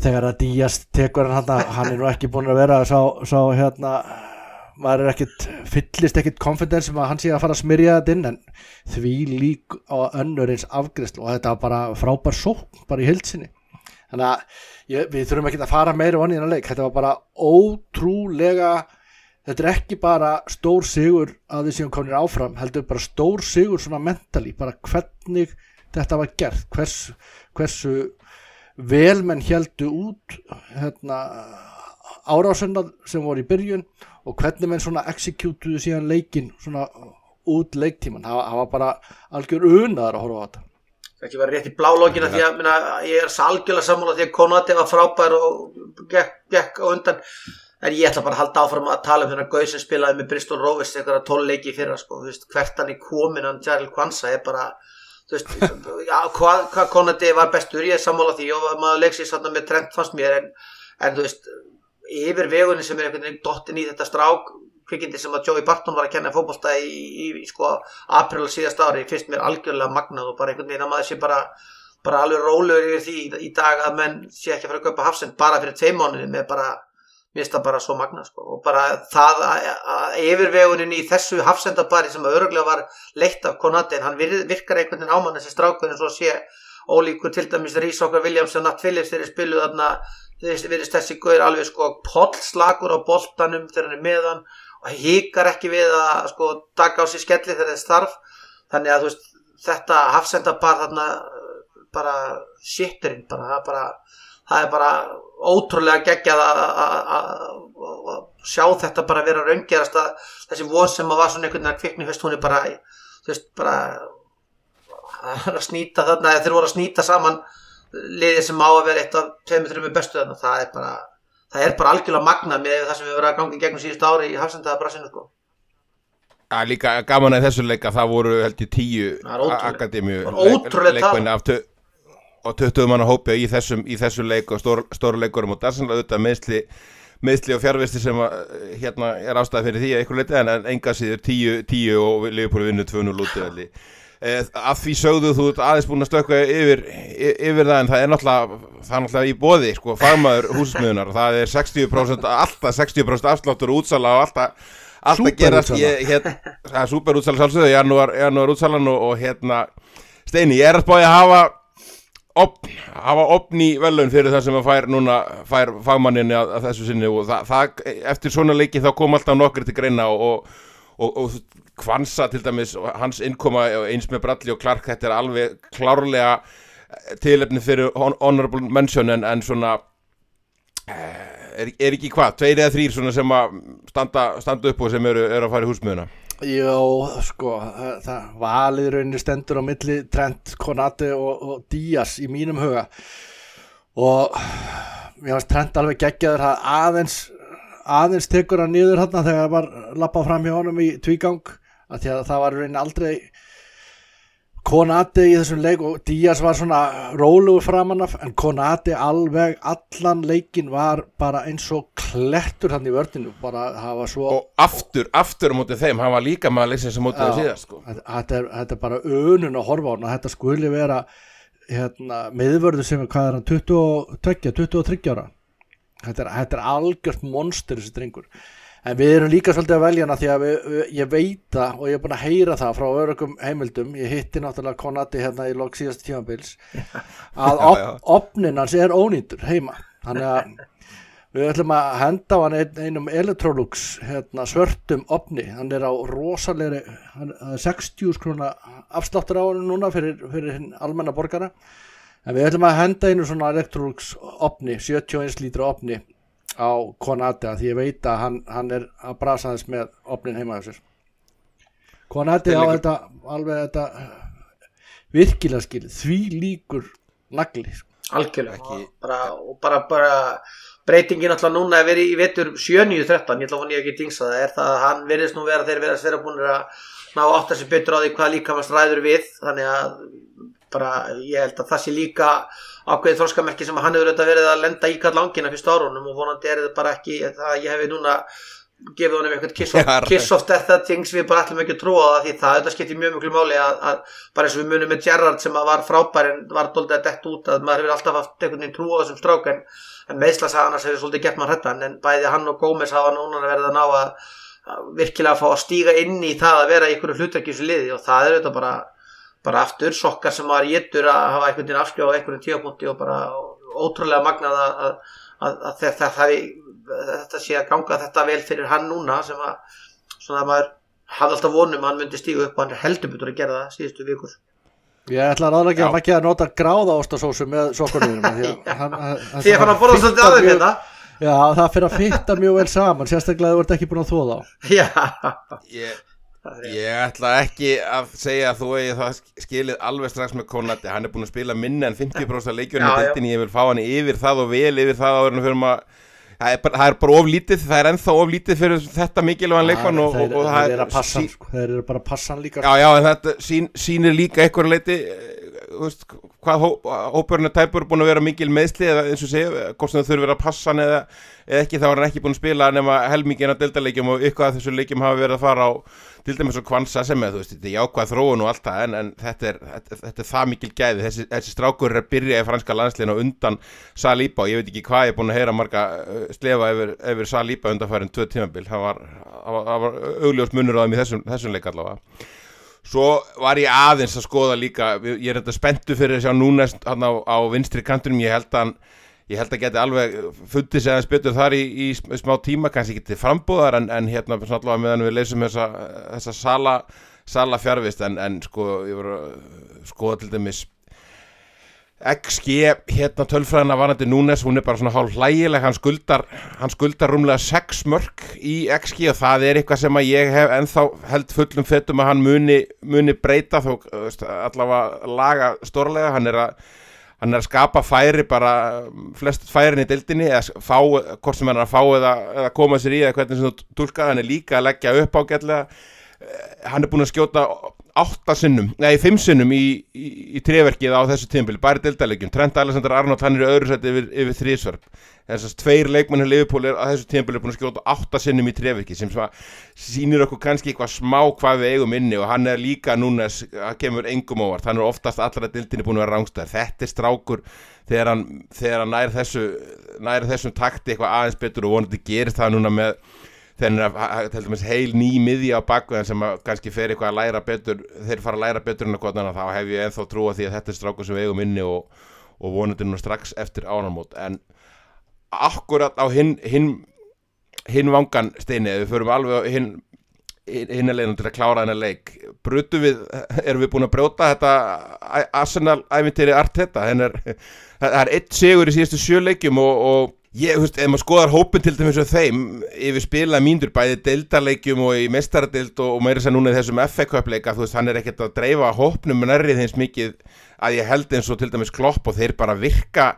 Speaker 3: þegar að Díaz tekur hann hann er nú ekki búin að vera sá, sá hérna maður ekkit, fyllist ekkit confidence sem um að hann sé að fara að smyrja þetta inn en því lík á önnur eins afgriðslu og þetta var bara frábær sókn bara í hildsinni þannig að ég, við þurfum ekki að fara meira onni í þennan leik, þetta var bara ótrúlega þetta er ekki bara stór sigur að við séum komin áfram, heldur bara stór sigur svona mentali, bara hvernig þetta var gert, hvers, hversu vel menn heldu út hérna árásunnað sem voru í byrjun og hvernig menn svona execútuðu síðan leikin svona út leiktíman það var bara algjör unaðar að horfa á þetta.
Speaker 2: Ekki verið rétt í blálógina því að minna, ég er algjörlega sammála því að Konati var frábær og gekk, gekk á undan. En ég ætla bara að halda áfram að tala um þennan Gauð sem spilaði með Bristol Rovers eitthvað tónleiki fyrra sko, veist, hvert hann í komin hann Jarl Kwanza er bara veist, já, hvað, hvað Konati var bestur ég er sammála því. Og maður leiksist með trend fannst mér en, en þú veist yfir vegunni sem er einhvern veginn dottin í þetta strák kvikindi sem að Joey Barton var að kenna fókbólsta í, í, í sko april síðast ári finnst mér algjörlega magnað og bara einhvern veginn að maður sé bara, bara alveg rólegur yfir því í, í dag að menn sé ekki að fara að köpa hafsend bara fyrir tvei mánuði með bara mér finnst það bara svo magnað sko. Og bara það að, að yfirvegunin í þessu hafsendabari sem að öruglega var leitt af Konati en hann virkar einhvern veginn ámann þessi strákur en svo sé ólíkur til dæmis Rís okkar Williams og Nat Phillips þeirri spiluð þarna verðist þessi guður alveg sko pollslagur á boltanum þegar hann er meðan og híkar ekki við að sko taka á sér skelli þegar það er starf þannig að veist þetta hafsendapar þarna bara sitturinn bara, bara það er bara ótrúlega geggjað að sjá þetta bara vera raunggerast að þessi von sem að var svona einhvern veginn að kvikni hún er bara veist bara að snýta þarna þeir voru að snýta saman liðið sem á að vera eitt af tveimur, þreimur bestu þannig að það er bara það er bara algjörlega magna með það sem við verðum að gangi gegnum síðust ári í hafsendaða brassinu sko.
Speaker 1: Já, líka gaman að þessu leika það voru held í tíu akademíu leikmenni af og 20 manna hópi í þessum, í þessum leik og stór, stóru leikurum og það er sannlega auðvitað meðsli, meðsli og fjárvisti sem að, hérna er ástæði fyrir því að ykkur leiti en enga síður tíu, tíu og Leopold vinnu 2-0 útíðalli Eh, að því sögðu þú aðeins búin að stökka yfir, yfir það en það er náttúrulega, það er náttúrulega í bóði sko, fagmaður húsmiðunar og það er 60% alltaf 60% afsláttur útsala og alltaf, alltaf gerast. Það er superútsala sálsögðu janúar, janúar útsalan og, og hérna Steini, ég er að spája að hafa opn, hafa opn í velun fyrir það sem að fær núna fær fagmanninni að, að þessu sinni og það, það, eftir svona leiki þá kom alltaf nokkur til greina og, og, og Kvansa til dæmis, hans innkoma eins með Bradley og Clark, þetta er alveg klárlega eh, tilefni fyrir honorable mention en, en svona eh, er, er ekki hvað, tveir eða þrýr sem að standa, standa upp og sem eru, eru að fara í húsmiðuna?
Speaker 3: Jó, sko, það, valið rauninni stendur á milli Trent, Konati og, og Díaz í mínum huga. Og mér finnst Trent alveg geggjaður það aðeins, aðeins tekur hann niður hann þegar það var lappað fram hjá honum í tvígang að því að það var rauninni aldrei Konati í þessum leik og Díaz var svona rólugur framan af en Konati alveg allan leikin var bara eins og klettur hann í vördinu bara það var svo
Speaker 1: og aftur, aftur á mótið þeim hann var líka maður leysins sem mótið
Speaker 3: Já.
Speaker 1: þeim síðast sko.
Speaker 3: þetta, þetta, er, þetta er bara önun að horfa á hann að þetta skuli vera hérna, meðvörðu sem er hvað er hann 22, 23 ára þetta er, þetta er algjört monster þessi drengur en við erum líka svolítið að velja hana því að við, við, ég veit það og ég er búin að heyra það frá örugum heimildum. Ég hitti náttúrulega Konati hérna í lok síðast tímabils. Að op, opnin hans er ónýndur heima. Þannig að Við ætlum að henda á hann ein, einum Electrolux hérna, svörtum opni, hann er á rosalegri, hann það er 60 skrona afsláttur á hann núna fyrir, fyrir almenna borgara. En við ætlum að henda einu svona Electrolux opni, 71 lítra opni á Konati að því ég veit að hann, hann er að brasa þess með opnin heima hjá sér. Konati
Speaker 1: Þetta er
Speaker 3: á þetta alveg þetta virkilega skil, því líkur nagli sko.
Speaker 2: algjörlega. Bara, og bara, bara breytingin alltaf núna er verið í vetur 7-9-13, ég ætla að hún ég ekki dingsa það. Er það að hann verðist nú vera þeir verðast vera búin að ná átt að sér betur á því hvað líka maður stræður við. Þannig að bara ég held að það sé líka ákveðið þroskamerki sem hann hefur auðvitað verið að lenda í kall langina fyrst árunum og vonandi er þetta bara ekki það að ég hefði núna gefið honum eitthvað kiss of, kiss of death that things við bara ætlum ekki að trúa það því það þetta skiptir mjög mjög máli að, að bara eins og við munum með Gerrard sem að var frábær en var doldið að dett út að maður hefur alltaf haft einhvern veginn trú á þessum strák en, en meðslasagan hans hefur svolítið gett maður hrættan en bæði hann og Gómez hafa núna verið að ná að, að virkilega að fá að stíga inn í það að vera í einhverju þessu liði og það er auðvitað bara, bara aftur sokkar sem maður getur að hafa einhvern veginn afskjáð á einhverjum tíapunkti og bara ótrúlega magnað að, að, að, að þetta, það, þetta sé að ganga þetta vel fyrir hann núna sem að svona að maður hafði alltaf vonum að hann myndi stíga upp og hann er heldur betur að gera það síðustu vikur.
Speaker 3: Ég ætla að ráðlega
Speaker 1: Já.
Speaker 3: að ekki að nota gráða ástasósu með sokkunum
Speaker 2: því að hann að borða svolítið aðeins þetta
Speaker 3: Já, það fyrir að fitta mjög vel saman sérstaklega þú ert ekki búin að þóða á
Speaker 2: já,
Speaker 1: ég,
Speaker 2: er
Speaker 1: ætla ekki að segja að þú eigi það skilið alveg strax með Konati hann er búin að spila minna en 50% af leikjörnum
Speaker 2: Já,
Speaker 1: í
Speaker 2: já.
Speaker 1: deltinni, ég vil fá hann yfir það og vel yfir það áður en við fyrir að Það er, bara, það er bara of lítið, það er ennþá of lítið fyrir þetta mikilvægan leikmann og, og, og það
Speaker 3: eru að passa
Speaker 1: sí-
Speaker 3: sko. eru bara að passa hann líka
Speaker 1: Já, já, en þetta sín, sýnir líka einhverju leiti eh, veist, hvað hó, hópurinn er tæpur búin að vera mikil meðsli eða eins og segja, hvort sem þau þurfi að passa hann eða, eða ekki, þá er hann ekki búin að spila nema helmingina deltaleikjum og ykkur af þessu leikjum hafa verið að fara á til dæmis og kvansa sem er, þú veist, þetta er jákvæð þróun og allt það, en, en þetta, er, þetta, þetta er það mikil gæði, þessi, þessi strákur er að byrja í franska landsliðin og undan Salíba og ég veit ekki hvað ég er búin að heyra marga uh, slefa yfir, yfir Salíba undanfærin tvö tímabil, það var, var, var augljós munur á þeim í þessum, þessum leik allavega Svo var ég aðeins að skoða líka, ég er þetta spenntu fyrir að sjá núnest hann á, á vinstri kantunum, ég held að ég held að geti alveg fundið sig aðeins betur þar í, í sm- smá tíma, kannski til frambúðar en, en hérna allavega meðan við leysum þessa, þessa sala, sala fjárvist en, en sko, ég voru að skoða til dæmis XG, hérna tölfræðina varandi Núnes, hún er bara svona hálf hlægileg hann skuldar, hann skuldar rúmlega 6 mörg í XG og það er eitthvað sem að ég hef ennþá held fullum fettum að hann muni, muni breyta þó allavega laga stórlega, hann er að hann er að skapa færi bara flest færin í deildinni eða fá, hvort sem hann er að fá eða, eða koma sér í eða hvernig sem þú tólkað, hann er líka að leggja upp ágætlega. Hann er búin að skjóta átta sinnum, nei fimm sinnum í, í, í treverkið á þessu tímpili, bara í deildalegjum Trent Alexander Arnold, hann er í öðru sæti yfir, yfir þrísverf, þess að tveir leikmennir Liverpool er á þessu tímpili búin að skjóta átta sinnum í treverkið sem sýnir okkur kannski eitthvað smá hvað við eigum inni og hann er líka núna að kemur engum ávart, hann er oftast allra deildinni búin að vera rángstæðar, þetta er strákur þegar hann, þegar hann nær þessu nær þessum takti eitthvað aðeins betur og vonandi gerist það núna með hann er til dæmis heil ný miðja á bakveðan sem að kannski fer eitthvað að læra betur þeir fara að læra betur en að kvotana þá hef ég ennþá trúa því að þetta er strákur sem við eigum inni og, og vonandi nú strax eftir ánarmót en akkurat á hinn hin, hin vangan steini við förum alveg hinn að leiðin til að klára hennar leik. Brutu við, erum við búin að brjóta þetta Arsenal æfintýri Arteta? Hennar, það er eitt sigur í síðustu sjö leikjum og, og Ég, þú veist, ef maður skoðar hópin til dæmis af þeim yfir spila mínur bæði deildarleikjum og í mestaradeild og, og meira sér núna í þessum FA-köpleika, þú veist, hann er ekkert að dreifa hópnum nærrið eins mikið að ég held eins og til dæmis klopp og þeir bara virka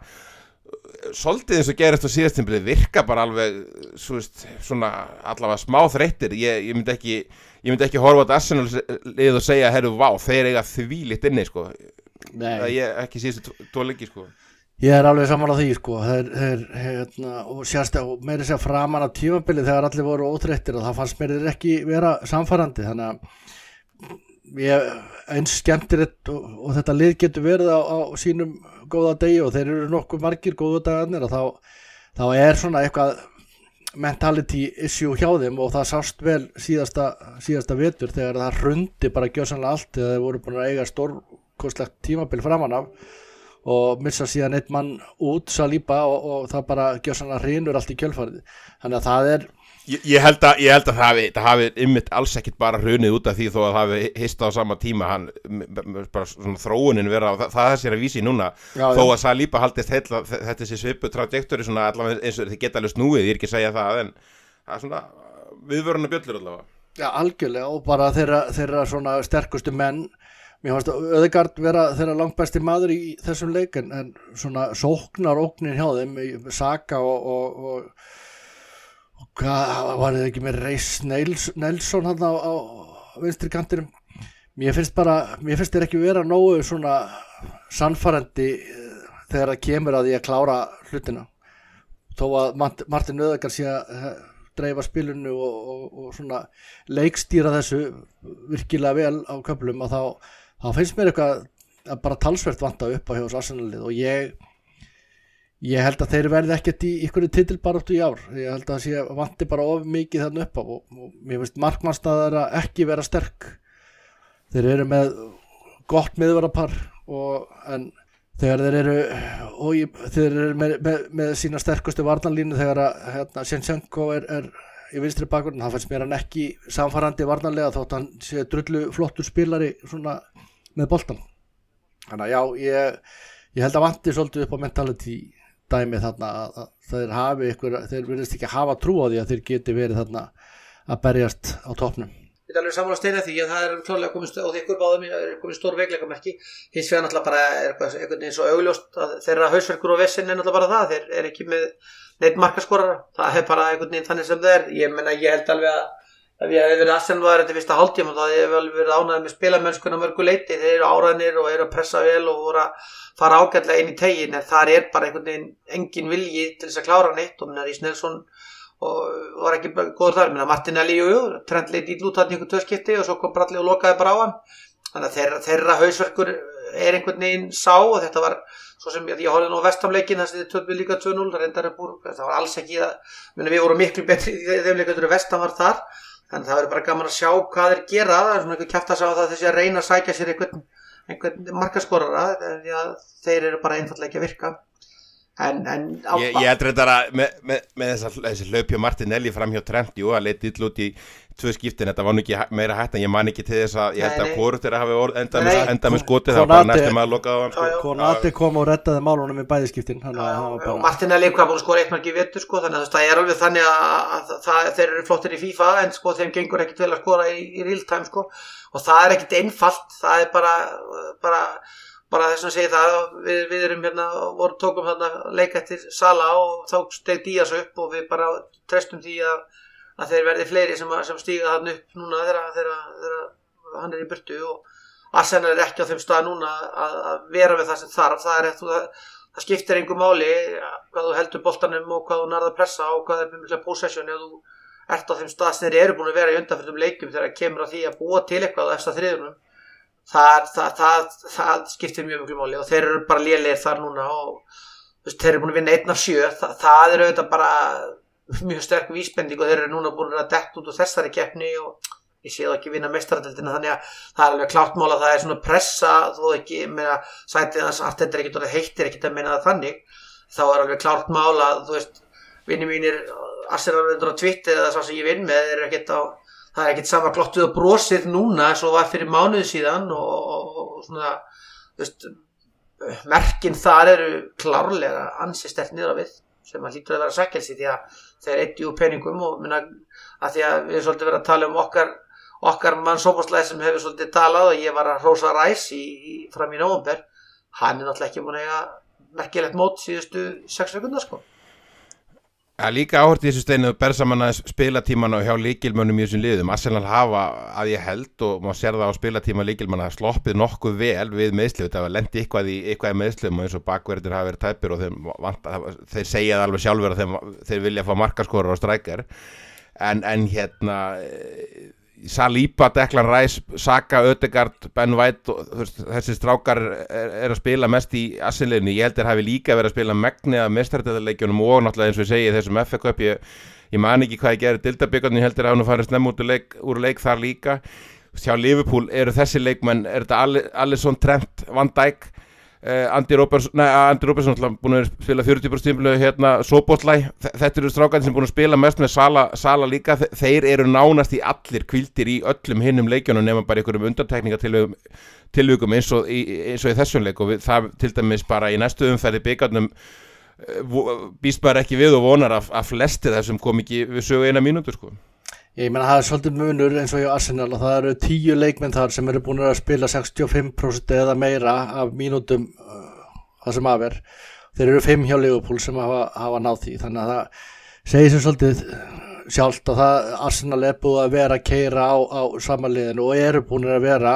Speaker 1: svolítið eins og gerist á síðastimbilið virka bara alveg, svo veist, svona allavega smá þreyttir, ég, ég myndi ekki ég myndi ekki horfa á Arsenal lið og segja, herru, vá, þeir eiga því litt inni, sko,
Speaker 3: Nei.
Speaker 1: það ég ekki síðustu tvo leiki, sko
Speaker 3: Ég er alveg saman á því sko. Þeir, þeir, hérna, og sérst og meiri sér framan af tímabili þegar allir voru óþreyttir og það fannst mér þeir ekki vera samfærandi þannig að ég eins skemmtir og, og þetta lið getur verið á, á sínum góða degi og þeir eru nokkuð margir góða dagarnir og þá, þá er svona eitthvað mentality issue hjá þeim og það sást vel síðasta, síðasta vetur þegar það hrundi bara gjössanlega allt þegar þeir voru búin að eiga stórkostlegt tímabil framan af og missa síðan eitt mann út Saliba og, og það bara gjör svona hrinur allt í kjölfarið. Þannig að það er
Speaker 1: Ég, ég held að, ég held að það hafi, það hafi ymmit alls ekkit bara hrunið út af því þó að það hafi hist á sama tíma. Hann, bara svona þróunin vera það, það er sér að vísi núna.
Speaker 3: Já,
Speaker 1: þó
Speaker 3: já.
Speaker 1: að Saliba haldist heilla þetta sé svipu trajektori svona allavega eins og þið geta alveg snúið, ég er ekki að segja það en það er svona viðvöruna bjöllur allavega.
Speaker 3: Ja, algjörlega og bara þeirra, þeirra svona sterkustu menn mér fannst að Öðegard vera þeirra langt besti maður í þessum leik en, svona sóknar óknin hjá þeim í Saka og, og, og, og hvað var þið ekki með Reis Nels, Nelson hann á, á vinstri kantinum? Mér finnst bara, mér finnst þeir ekki vera nógu svona sannfærandi eh, þegar það kemur að því að klára hlutina. Þó að Mart- Martin Öðegard sé að eh, dreifa spilinu og, svona leikstýra þessu virkilega vel á köflum að þá, þá finnst mér eitthvað að bara talsvert vanta upp á hjá þessu Arsenalið og ég ég held að þeir verði ekkert í ykkur titilbaráttu í ár, ég held að það sé vanti bara of mikið þannig upp á og, og mér finnst markmannstæðara ekki vera sterk. Þeir eru með gott miðvarapar en þegar þeir eru og ég, þeir eru með, með, með sína sterkustu varnanlínu þegar að hérna, Sjensjenko er, er í vinstri bakgrunn, það fannst mér hann ekki samfarandi varnanlega þótt hann sé drullu flottur spilari svona með boltan þannig að já, ég, ég held að vanti svolítið upp á mentality dæmi þarna að, að þeir hafi ykkur, þeir verðist ekki hafa trú á því að þeir geti verið þarna að berjast á topnum
Speaker 2: Ég er alveg saman að steina því að það er klárlega komið stóð, og ykkur báðum er komið stór veikleikamerki. Hins vegar náttúrulega bara er eitthvað veginn svo augljóst að þeirra hausverkur og vessin er náttúrulega bara það, þeir er ekki með neitt markaskorara, það er bara veginn þannig sem það er, ég menna ég held alveg að ef ég hef verið aðstæðanvæður þetta fyrsta hálftíma þá hef ég alveg verið ánægð með spilamennskuna mörgu leiti, þeir eru áræðnir og eru að pressa vel og voru að fara ágætlega inn í tegin en þar er bara einhvern veginn engin vilji til þess að klára neitt. Og minna Rís Nelson og var ekki góður þar. Minna Martinelli, jú, jú, Trent leit ítl út hann í einhvern töskipti og svo kom Bradley og lokaði bara á hann. Þannig að þeirra, þeirra hausverkur er einhvern veginn sá og þetta var svo sem ég, ég horfði nú á vestamleikin þess að þið töfum líka 2-0 það var alls ekki að við vorum miklu betri leikandur vestam var þar þannig að það verður bara gaman að sjá hvað þeir gera það er svona einhver kæft að sjá það þessi að reyna að sækja sér einhvern, einhvern markaskorara því að þeir eru bara einfallega ekki að virka en, en
Speaker 1: Ég, ég held reyndar að með, með, með þessa, þessi hlaupjá Martinelli fram hjá Trent, jú, að leiti ill út í tvö skiptin, þetta var nú ekki meira hætt en ég man ekki til þess að, ég held að hvort þeirra hafi orð, enda,
Speaker 2: Nei,
Speaker 1: með, enda með skotið, það var bara
Speaker 3: Konate-
Speaker 1: næstum að lokaði á hann, sko.
Speaker 3: Konati kom og rettaði málunum í bæðiskiptin að
Speaker 2: Martinelli hvað búin að skora eitt marki í vettur sko, þannig að það er alveg þannig að, að, það, þeir eru flottir í FIFA en sko þeim gengur ekkit vel að skora í, í real time sko. Og það er ekkit einfalt það er bara, bara, þess að segja það við, við erum hérna, voru tókum þarna leik eftir Sala og þá steg Díaz upp og við bara trestum því að, að þeir verði fleiri sem, sem stíga þarna upp núna þegar, hann er í burtu og Arsenal er ekki á þeim stað núna að, að vera við það sem þarf. Það er eftir það það skiptir einhver máli hvað þú heldur boltanum og hvað þú nærða að pressa og hvað er mikla possession ef þú ert á þeim stað sem þeir eru búin að vera í undanfjöldum leikum þegar það kemur að því að búa til eitthvað efsta þriðunum það, það, það, það skiptir mjög miklu máli og þeir eru bara lélegir þar núna og veist, þeir eru búin að vinna einn af sjö. Það, það er auðvitað bara mjög sterk vísbending og þeir eru núna búin að dett út úr þessari keppni og ég sé það ekki vinna mestaradildina þannig að það er alveg klárt mál að það er svona pressa þú ekki, meina, sætið þess að þetta er ekkit orðið heitt er ekkit að meina það þannig. Þá er alveg klárt mál að þú veist vinni mínir, Arsenal-vendur á Twitter eða svo sem ég vinn með er ekkit á það er ekkit sama glottuð og brosið núna eins og var fyrir mánuðu síðan og, og, og svona veist, merkin þar eru klárlega ansi stert niður á við sem að hlýtur að vera sækjelsi því að þeir eitti úr peningum og minna að því að við erum svolítið verið að tala um okkar okkar mann sókvarslæð sem hefur svolítið talað og ég var að rosa ræs í, í, fram í nógumber hann er náttúrulega ekki múin að merkilegt mót síðustu sex sekundar sko
Speaker 1: Það er líka áhört í þessu steinu að bersa manna spilatíman og hjá líkilmönnum í þessum liðum. Arsenal hafa að ég held og maður sér það á spilatíma líkilmanna sloppið nokkuð vel við meðslu. Það var lendi eitthvað í, eitthvað meðslum og eins og bakverðir hafa verið tæpir og þeir, þeir segja það alveg sjálfur að þeir, þeir vilja fá markaskórar og strækjar. En, en hérna Saliba, Declan Rice, Saka, Ödegard, Ben White þessi strákar er, er að spila mest í assinleginni, ég held að það hefði líka verið að spila megni að mestrættiðarleikjunum og náttúrulega eins og ég segi þessum FF-köp ég, ég man ekki hvað ég gerir dildabíkarni, ég held að það farið snemm út leik, úr leik þar líka. Hjá Liverpool eru þessi leikmenn er þetta Alisson, Trent, Van Dijk Uh, Andy Robertson, Robertson búin að spila 40% stímlu hérna Sobotlæ, þetta eru strákandi sem búin að spila mest með Sala, Sala líka. Þeir eru nánast í allir kvildir í öllum hinnum leikjónum nema bara einhverjum undantekningatilvökum eins, eins og í þessum leik. Og við, það til dæmis bara í næstu umferði byggarnum uh, býst bara ekki við og vonar að, að flesti þessum kom ekki við sögu eina mínútur sko
Speaker 3: Ég meina það er svolítið munur eins og í Arsenal og það eru tíu leikmenn þar sem eru búin að spila 65% eða meira af mínútum uh, það sem af er. Þeir eru fimm hjá Liverpool sem hafa, hafa náð því þannig að það segir sér svolítið sjálft að það Arsenal er búin að vera að keira á, á samanliðinu og eru búin að vera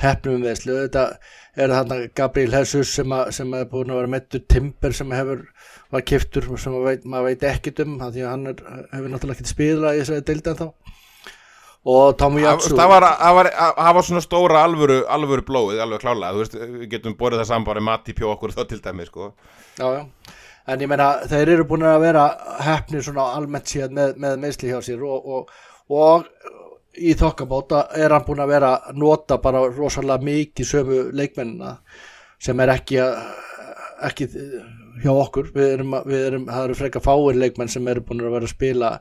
Speaker 3: hefnum viðslu. Þetta er þarna Gabriel Jesus sem, að, sem er búin að vera meittur Timber sem hefur var kiftur sem veit, maður veit ekkit um því að hann er, hefur náttúrulega ekkert spila í þessari deildi en þá og Tommy Jatsu
Speaker 1: það var, var, var svona stóra alvöru, alvöru blóið, alveg klálega þú veist, við getum borðið það saman bara mati pjó okkur þá til dæmi sko
Speaker 3: já, já. en ég meina, þeir eru búin að vera hefnir svona almennt síðan með, með meðsli hjá sér og, og, og í þokkabóta er hann búin að vera nota bara rosalega mikið sömu leikmennina sem er ekki ekki hjá okkur. Við erum, við erum, það eru frekka fáir leikmenn sem eru búin að vera að spila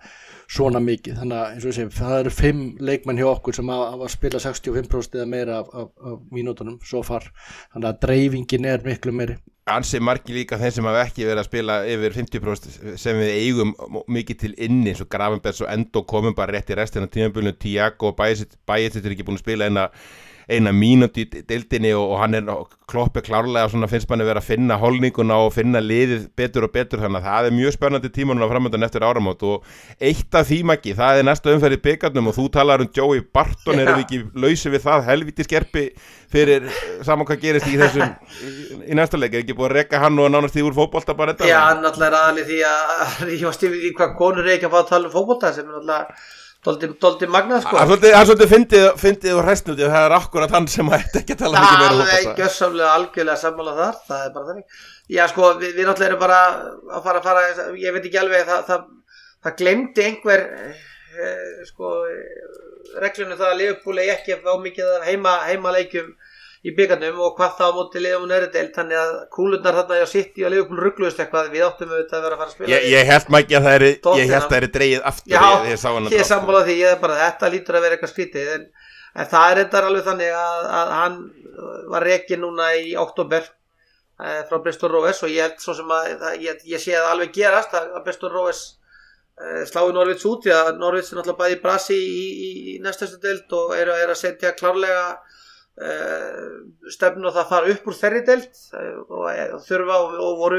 Speaker 3: svona mikið, þannig að eins og ég segi það eru fimm leikmenn hjá okkur sem hafa að spila 65% eða meira af, af, af mínútonum svo far, þannig að dreifingin er miklu meiri.
Speaker 1: Ansi margi líka þeim sem hafa ekki verið að spila yfir 50% sem við eigum mikið til inni. Og Gravenbergs og Endo komum bara rétt í restina tímabölinu, Tiago og Bæjit er ekki búin að spila eina eina mínut í deildinni og, og hann er kloppi klárlega og finnst manni verið að finna holninguna og finna liðið betur og betur þannig að það er mjög spennandi tímanuna framöndan eftir áramót og eitt af því maki, það er næsta umferð í byggarnum og þú talar um Joey Barton, erum við ekki lausið við það helviti skerpi fyrir saman hvað gerist í þessum í, næsta leik, er ekki búið að rekka hann og nánast því úr fókbólta bara þetta?
Speaker 2: Já, náttúrulega aðalið því að ég var stífið í hvað konur er ekki að fá að tala um fókbólta sem er náttúrulega Doldi magnað sko.
Speaker 1: Það er svolítið fyndið og hræstnútið það er akkurat hann sem ætti ekki að tala mikið meira
Speaker 2: Það er gössamlega algjörlega sammála þar það er bara þannig. Já sko við, við náttúrulega erum bara að fara að fara ég veit ekki alveg það, það, það glemdi einhver eh, sko reglunum það að liðbúli ekki fá mikið heima, heima leikjum í byggarnum og hvað þá mútið liðum og nöridelt þannig að kúlurnar þarna á sitt í að liðbúl ruggluðist eitthvað. Við áttum auðvitað að vera að fara að spila
Speaker 1: Ég, ég held maður ekki að það er er dreigið aftur
Speaker 2: Já, ég, ég, ég sammála því, ég er bara þetta lítur að vera eitthvað skvítið en, en það er þetta alveg þannig að, að hann var reikið núna í oktober eh, frá Bristol Rovers og ég held svo sem að ég sé að alveg gerast að, Bristol Rovers eh, slái Norvíts út. Því að Norvíts er náttúrulega bæði brasi í, í, í næstastu deild og er, er að setja klárlega Uh, stefnu og það fara upp úr þerri delt uh, og, og þurfa og, og voru,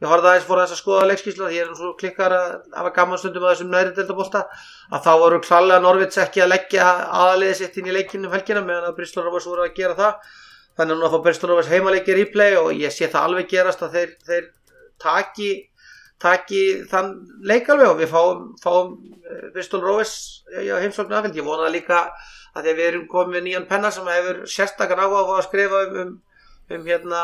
Speaker 2: ég horfði aðeins fór aðeins að skoða leikskísla því ég er svo klikkar að hafa gaman stundum að þessum næri deltabólta að þá voru klálega Norvits ekki að leggja aðaliðið sitt inn í leikinu um helgina meðan að Bristol Rovers voru að gera það. Þannig að nú að fá Bristol Rovers heimaleikir í play og ég sé það alveg gerast að þeir, þeir taki, taki þann leik alveg og við fáum, fáum eh, Bristol Rovers heimsóknu aðfjöld, ég vona líka að því að við erum komið með nýjan penna sem hefur sérstakar áhuga að skrifa um, um, um hérna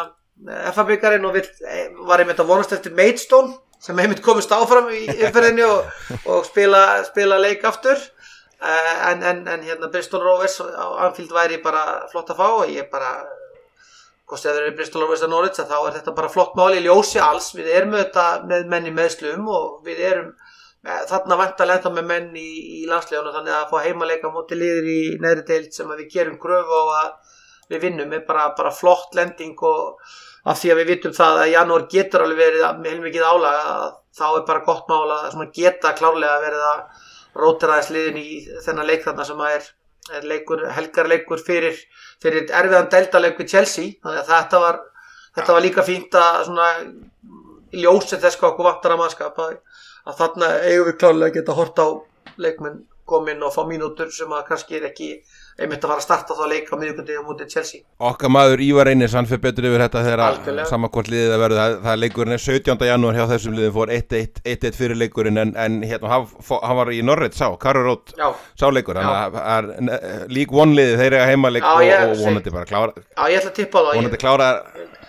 Speaker 2: FA-byggarinn og vill, eh, var einmitt að vonast eftir Maidstone sem einmitt komist áfram í umferðinni og, og spila, spila leik aftur. Uh, en, en, en hérna Bristol Rovers á Anfield væri bara flott að fá og ég bara hvort þegar þeir eru Bristol Rovers að Norwich þá er þetta bara flott máli í ljósi alls. Við erum auðvitað með menni meðslum og við erum þarna vantarlega ennþá með menn í, í landslegunum þannig að fá heimaleika móti liður í neðri deilt sem við gerum gröfu á að við vinnum er bara, bara flott lending og af því að við vitum það að janúar getur alveg verið heilmikið álag að þá er bara gott mála að geta klárlega verið að rótira þess liðin í þennan leik þarna sem að er, er leikur, helgarleikur fyrir, fyrir erfiðan deildaleik við Chelsea. Þannig að þetta var, þetta var líka fínt að ljósið þess hvað okkur vantar að mannskap að, þarna eigum við klárlega að geta hort á leikmenn komin og fá mínútur sem að kannski er ekki einmitt að fara að starta þá leika á miðugundi á mútið Chelsea.
Speaker 1: Okkar maður Ívar Einars, hann fyrir betur yfir þetta þegar samankvort liðið að verða, það, það leikurinn er 17. janúar hjá þessum liðin fór 1-1 1-1 fyrir leikurinn en, en hérna, hann, hann var í Norröld sá, Karurót
Speaker 2: Já,
Speaker 1: sá leikur, þannig að- lík vonliðið þeir að heima leik
Speaker 2: Já,
Speaker 1: og,
Speaker 2: ég
Speaker 1: og vonandi bara klára,
Speaker 2: já ég ætla að tippa það,
Speaker 1: vonandi
Speaker 2: ég,
Speaker 1: klára,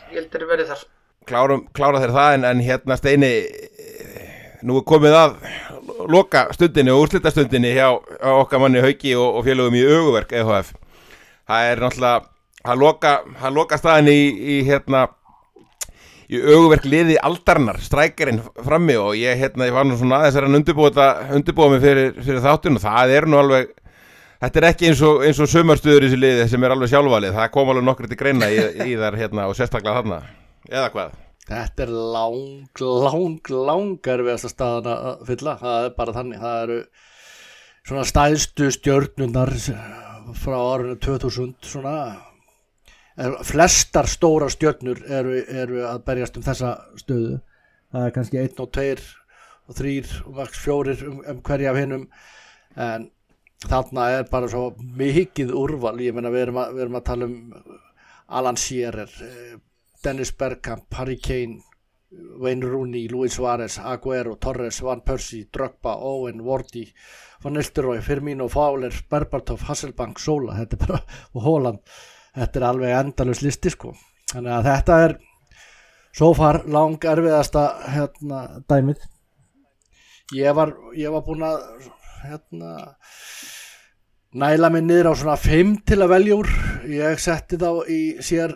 Speaker 2: ég heldur að verið þar.
Speaker 1: klára, klára þeir það en, en hérna Steini nú er komið að loka stundinni og úrslita stundinni hjá, okkar manni Hauki og, og félögum í auguverk EHF það er náttúrulega það loka, loka staðin í, í hérna í auguverk liði aldarinnar strækjarinn frammi og ég, hérna, ég var nú svona aðeins að undirbúa, undirbúa mig fyrir, fyrir þáttun og það er nú alveg þetta er ekki eins og, og sömarstuður í þessu liði sem er alveg sjálfvalið, það kom alveg nokkur til greina í, í þar hérna og sérstaklega þarna. Eða hvað
Speaker 3: Þetta er lang, lang, lang erfiðasta staðan að fylla, það er bara þannig, það eru svona stæðstu stjörnunar frá árinu 2000 svona, er, flestar stóra stjörnur eru, eru að berjast um þessa stöðu, það er kannski einn og tveir og þrýr og maks fjórir um, um hverja af hinnum en þarna er bara svo mikið úrval, ég meina við erum að, við erum að tala um Alan Shearer, eh, Dennis Bergkamp, Harry Kane, Wayne Rooney, Luis Suárez, Aguero, Torres, Van Persie, Drogba, Owen, Wardy, Van Nistelrooy, Firmino, Fowler, Berbatov, Hasselbank, Sola, þetta er bara, og Holland, þetta er alveg endalus listi sko. Þannig að þetta er svo far lang erfiðasta hérna dæmið. Ég var, ég var búinn að hérna næla mig niður á svona 5 til að velja úr. Ég setti þá í sér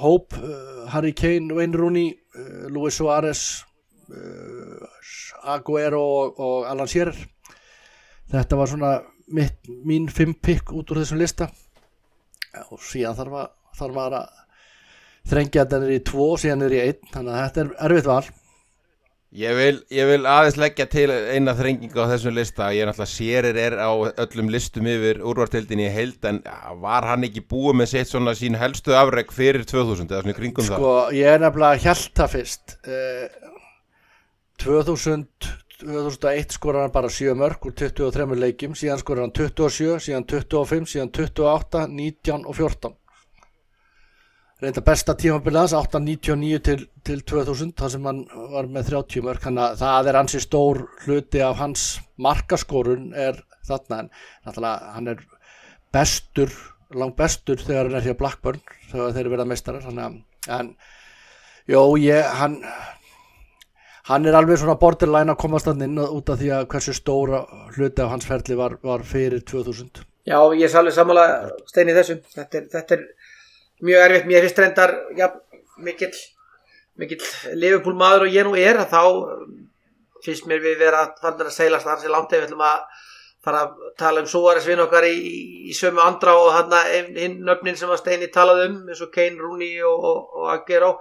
Speaker 3: hóp uh, Harry Kane, Wayne Rooney uh, Luis Suárez uh, Aguero og, og Alan Shearer. Þetta var svona mitt, mín fimm pikk út úr þessum lista. Og síðan þarf að þarf að þrengja þetta niður í tvo síðan niður í einn þannig að þetta er erfitt val
Speaker 1: Ég vil, ég vil aðeins leggja til eina þrenginga á þessum lista. Ég er náttúrulega sérir er á öllum listum yfir úrvartildinni í heild en var hann ekki búið með sitt svona sín helstu afreg fyrir 2000 eða svona kringum það?
Speaker 3: Sko ég er nefnilega hjælt það fyrst. Eh, 2000 2001 skorar hann bara 7 mörg úr 23 leikjum. Síðan skorar hann 27, síðan 25 síðan 28, 19 og 14 reynda besta tímabilið hans 899 til, til 2000 þar sem hann var með 30 mörg þannig að það er hansi stór hluti af hans markaskorun er þarna en náttúrulega hann er bestur langt bestur þegar hann er hér Blackburn þegar þeir eru verða meistarar þannig að en, jó, ég, hann hann er alveg svona borderline að komast hann inn út af því að hversu stóra hluti af hans ferli var, var fyrir 2000
Speaker 2: Já, ég er svolítið sammála steini þessum. Þetta er, þetta er mjög erfitt. Mér finnst reyndar já, mikill, mikill Liverpool maður og ég nú er þá um, finnst mér við vera fannar að seilast hans í langt ef við ætlum að fara að tala um Suárez vinn okkar í, í sömu andra og hann hinn nöfnin sem að Steini talaði um eins og Kane, Rooney og, og, og Aguero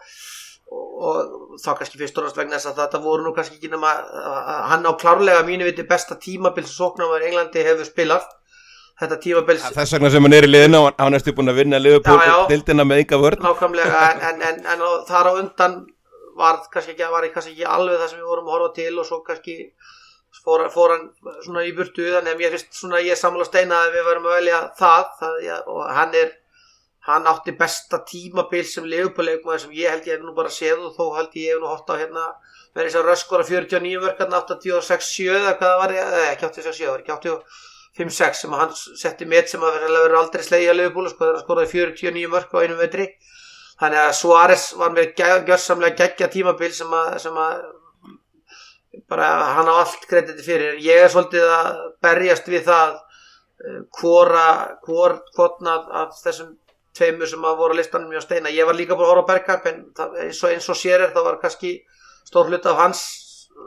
Speaker 2: og, þá kannski fyrst og náttúrulega vegna þess að þetta voru nú kannski ekki nema hann á klárlega mínu viti besta tímabil sem sóknarmar Englandi hefur spilað þetta tímabil
Speaker 1: Þess vegna sem hann er í liðinu og hann er stu búin að vinna Liverpool
Speaker 2: Já, já.
Speaker 1: dildina með enga vörn
Speaker 2: nákvæmlega en, en, en, en þar á undan var kannski ekki, var kannski ekki alveg það sem við vorum að horfa til og svo kannski fór, fór hann svona í burtu þannig að mér finnst svona ég samla steina að við varum að velja það, það ja, og hann er hann átti besta tímabil sem leifupaleikmaður sem ég held ég hef nú bara séð og þó held ég hef nú hótt á hérna með þess að röskora 49 vörkarna 86-7 eða hvað það var ekki 86-7, það var ekki 85-6 sem að hann setti met sem að verður aldrei slegja leifupúlu sko þegar hann skoraði 49 vörk á einum vetri. Þannig að Suárez var með gjörsamlega geggja tímabil sem að, sem að bara hann á allt krediti fyrir. Ég er svolítið að berjast við það eh, hvora hvor, hvorn af, þessum tveimur sem að voru listanum hjá Steina. Ég var líka búin að horfa á Bergkamp en eins og, eins og sér er það var kannski stór hlut af hans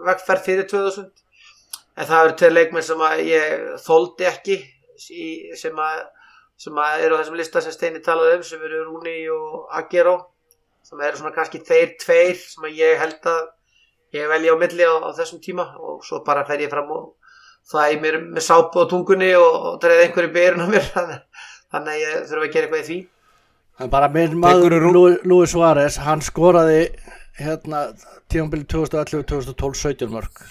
Speaker 2: vegferð fyrir 2000 en það eru tveir leikmenn sem að ég þóldi ekki í, sem, að, sem að eru á þessum lista sem Steini talaði um sem eru Rúni og Aguero sem eru svona kannski þeir tveir sem að ég held að ég velji á milli á, á þessum tíma. Og svo bara fer ég fram og það er mér með sápu á tungunni og, og treði einhverju byrjun á mér. Þannig að ég þurfa að gera eitthvað í því.
Speaker 3: En bara minn maður Luis Suárez, hann skoraði hérna tímanbili 2011, 2012, 17 mörg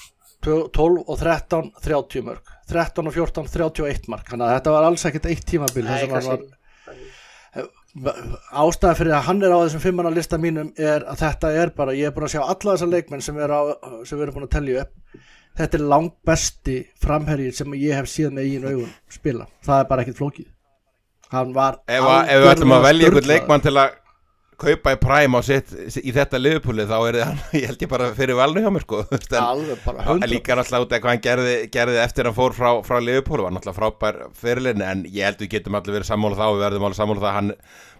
Speaker 3: 12 og 13, 30 mörg. 13 og 14, 31 mörg þannig að þetta var alls ekkert eitt tímabil
Speaker 2: Nei,
Speaker 3: þar sem hann var
Speaker 2: kannski,
Speaker 3: ástæða fyrir að hann er á þessum fimmanna lista mínum er að þetta er bara, ég er búin að sjá alla þessar leikmenn sem, er á, sem við erum búin að tellja upp. Þetta er langt besti framherjir sem ég hef síðan með eigin augun spila, það er bara ekkert flókið. Hann var
Speaker 1: Ef, við ætlum að velja einhvern leikmann til að kaupa í præm á sitt í þetta liðupúli þá er það, ég held ég bara fyrir valnu hjá mér sko. En-
Speaker 3: alveg bara
Speaker 1: Það
Speaker 3: 100
Speaker 1: líka náttúrulega út af hvað hann gerði, gerði eftir að hann fór frá, frá Liverpool var náttúrulega frábær fyrirlin en ég held við getum allir verið sammála þá við verðum allir sammála það. Hann,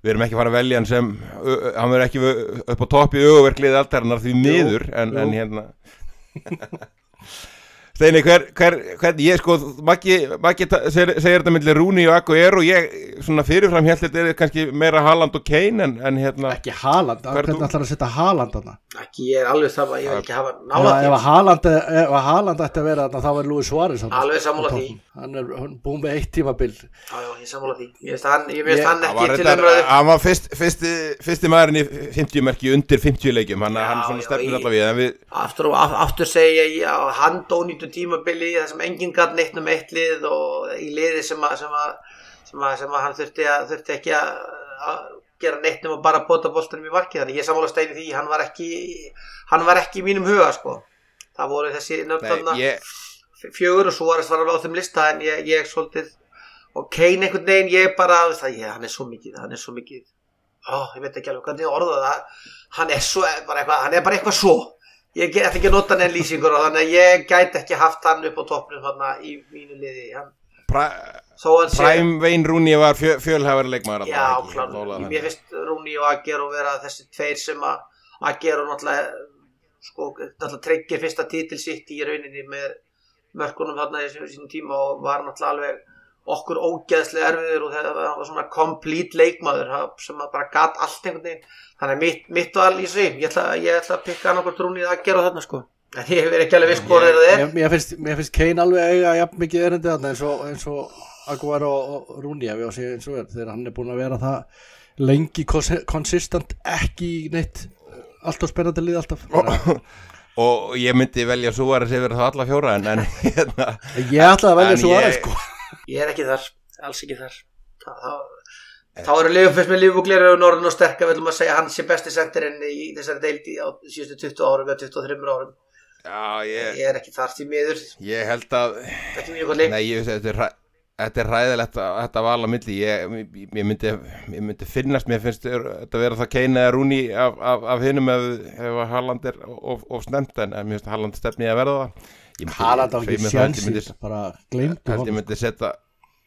Speaker 1: við erum ekki fara að velja hann sem hann verður ekki upp á topp í auðverklið aldarinnar því miður en, en hérna Steini, hver, hver, hver, ég sko, Maggi, Maggi segir, segir þetta millir Rúni og og ég svona fyrirfram held þetta er kannski meira Haaland og Kane en, en hérna
Speaker 3: ekki Haaland,
Speaker 1: Hver er
Speaker 3: hvernig ætlar að setja Haaland þarna?
Speaker 2: Ekki ég er alveg sama, ég vil ekki hafa nála
Speaker 3: ef
Speaker 2: því.
Speaker 3: Ef að Haaland ætti að vera þarna þá er Luis Suárez þarna.
Speaker 2: Alveg sammála því.
Speaker 3: hann er búin með eitt tímabil.
Speaker 2: Já, já, ég sammála því. Ég veist hann, ég veist hann ekki til umræðu.
Speaker 1: hann var fyrst, fyrsti, fyrsti maðurinn í 50 merki undir 50 leikjum. Hann,
Speaker 2: Já,
Speaker 1: hann svona stefnir allavega en við
Speaker 2: aftur aftur segja ég að hann dónýttu tímabili þar sem enginn gatt neitt um eitt lið og í liði sem að, sem að, sem að, sem að hann þurfti, að, þurfti ekki að, gera neitt um að bara bóta boltanum í markið. Þannig ég sammála steini því hann var ekki hann var ekki í mínum huga sko. Það voru þessi nöfnarna
Speaker 1: ég,
Speaker 2: fjögur og svo var það alveg á þeim lista en ég, ég svolítið og Kane einhvern veginn ég bara það, ég, hann er svo mikið hann er svo mikið. Ó, ég veit ekki alveg hvernig orða það. Hann er, svo, bara eitthvað, hann er bara eitthvað svo ég get ekki að nota neinn lýsingur og þannig að ég gæti ekki haft hann upp á toppnum hann í mínu liði.
Speaker 1: Prime Wayne Rooney var fjö, fjölhæfari leikmaður
Speaker 2: já,
Speaker 1: Nóla,
Speaker 2: mér finnst Rúni og Agger og vera þessi tveir sem að Agger og náttúrulega sko, náttúrulega tryggir fyrsta titil sitt í rauninni með mörkunum þarna í sínum tíma og var náttúrulega alveg okkur ógeðslega erfiður og það var svona complete leikmaður sem að bara gat allt einhvern veginn. Þannig að mitt, mitt var í sig ég ætla, ég ætla að pikka annað hvort Rúni að gera þarna sko. En ég hef ekki alveg viss hvort það er.
Speaker 3: mér, finnst, mér finnst Kane alveg eiga jafn mikið erindi þarna eins og, eins og Aguero og Rooney ef ég á að segja eins og er þegar hann er búin að vera það lengi kons- konsistent ekki í neitt alltaf spennandi lið alltaf.
Speaker 1: Og ég myndi velja Suárez yfir það alla fjóra en, en hérna.
Speaker 3: Ég ætlaði að velja
Speaker 1: En
Speaker 3: aðeins sko
Speaker 2: ég er ekki þar, alls ekki þar. Þá, þá, þá eru liðum með liðbúklir og norðin og sterk að við ætlum að segja hann sé besti sendirinn í þessari deildi á síðustu 20 árum eða 23 árum.
Speaker 1: Já, ég,
Speaker 2: ég er ekki þar til miður.
Speaker 1: Ég held að nei, ég þetta er Þetta er ræðilegt að þetta val á milli. Ég, ég, myndi, ég myndi finnast mér finnst þetta vera það eða Rooney af, af, af hinum ef, ef Haaland er of, of snemt en, mér finnst Haaland stefni að verða það. myndi-
Speaker 3: Haaland á ekki
Speaker 1: mér það, held ég myndi-
Speaker 3: sjansi bara gleymdu
Speaker 1: held ég myndi setja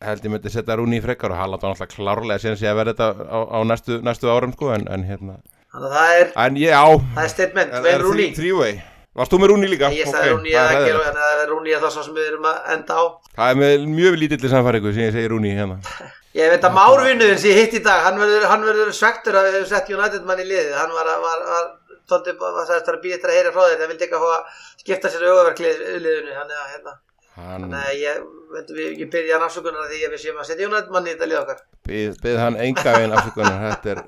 Speaker 1: held ég myndi setja Rúni í frekar og Haaland var náttúrulega klárlega síðan sé að verða þetta á, á næstu, næstu árum sko en, en hérna.
Speaker 2: Þannig að það er,
Speaker 1: en ég á.
Speaker 2: það er statement Wayne
Speaker 1: er three way varst þú með Rúni líka?
Speaker 2: ég sagði Rooney
Speaker 1: það
Speaker 2: að ekki
Speaker 1: hræðilegt.
Speaker 2: en það er Rooney að það sem við erum að enda á.
Speaker 1: Það er með mjög lítilli samfæringu sem ég segi Rúni hérna.
Speaker 2: Ég veit að Márvinnuðin sem ég hitt í dag hann verður, hann verður svektur að við hefum sett United mann í liðið. Hann var, var, var, tóndi, var sagðist að býja eftir að heyra frá þeir það vildi ekki að fá að skipta sér auðverkliðinu hann er að hérna.
Speaker 1: Hann
Speaker 2: Þannig að ég, veit, við, ég byrja hann afsökunar því að við séum að setja United mann í þetta lið okkar.
Speaker 1: byð hann enga veginn afsökunar þetta er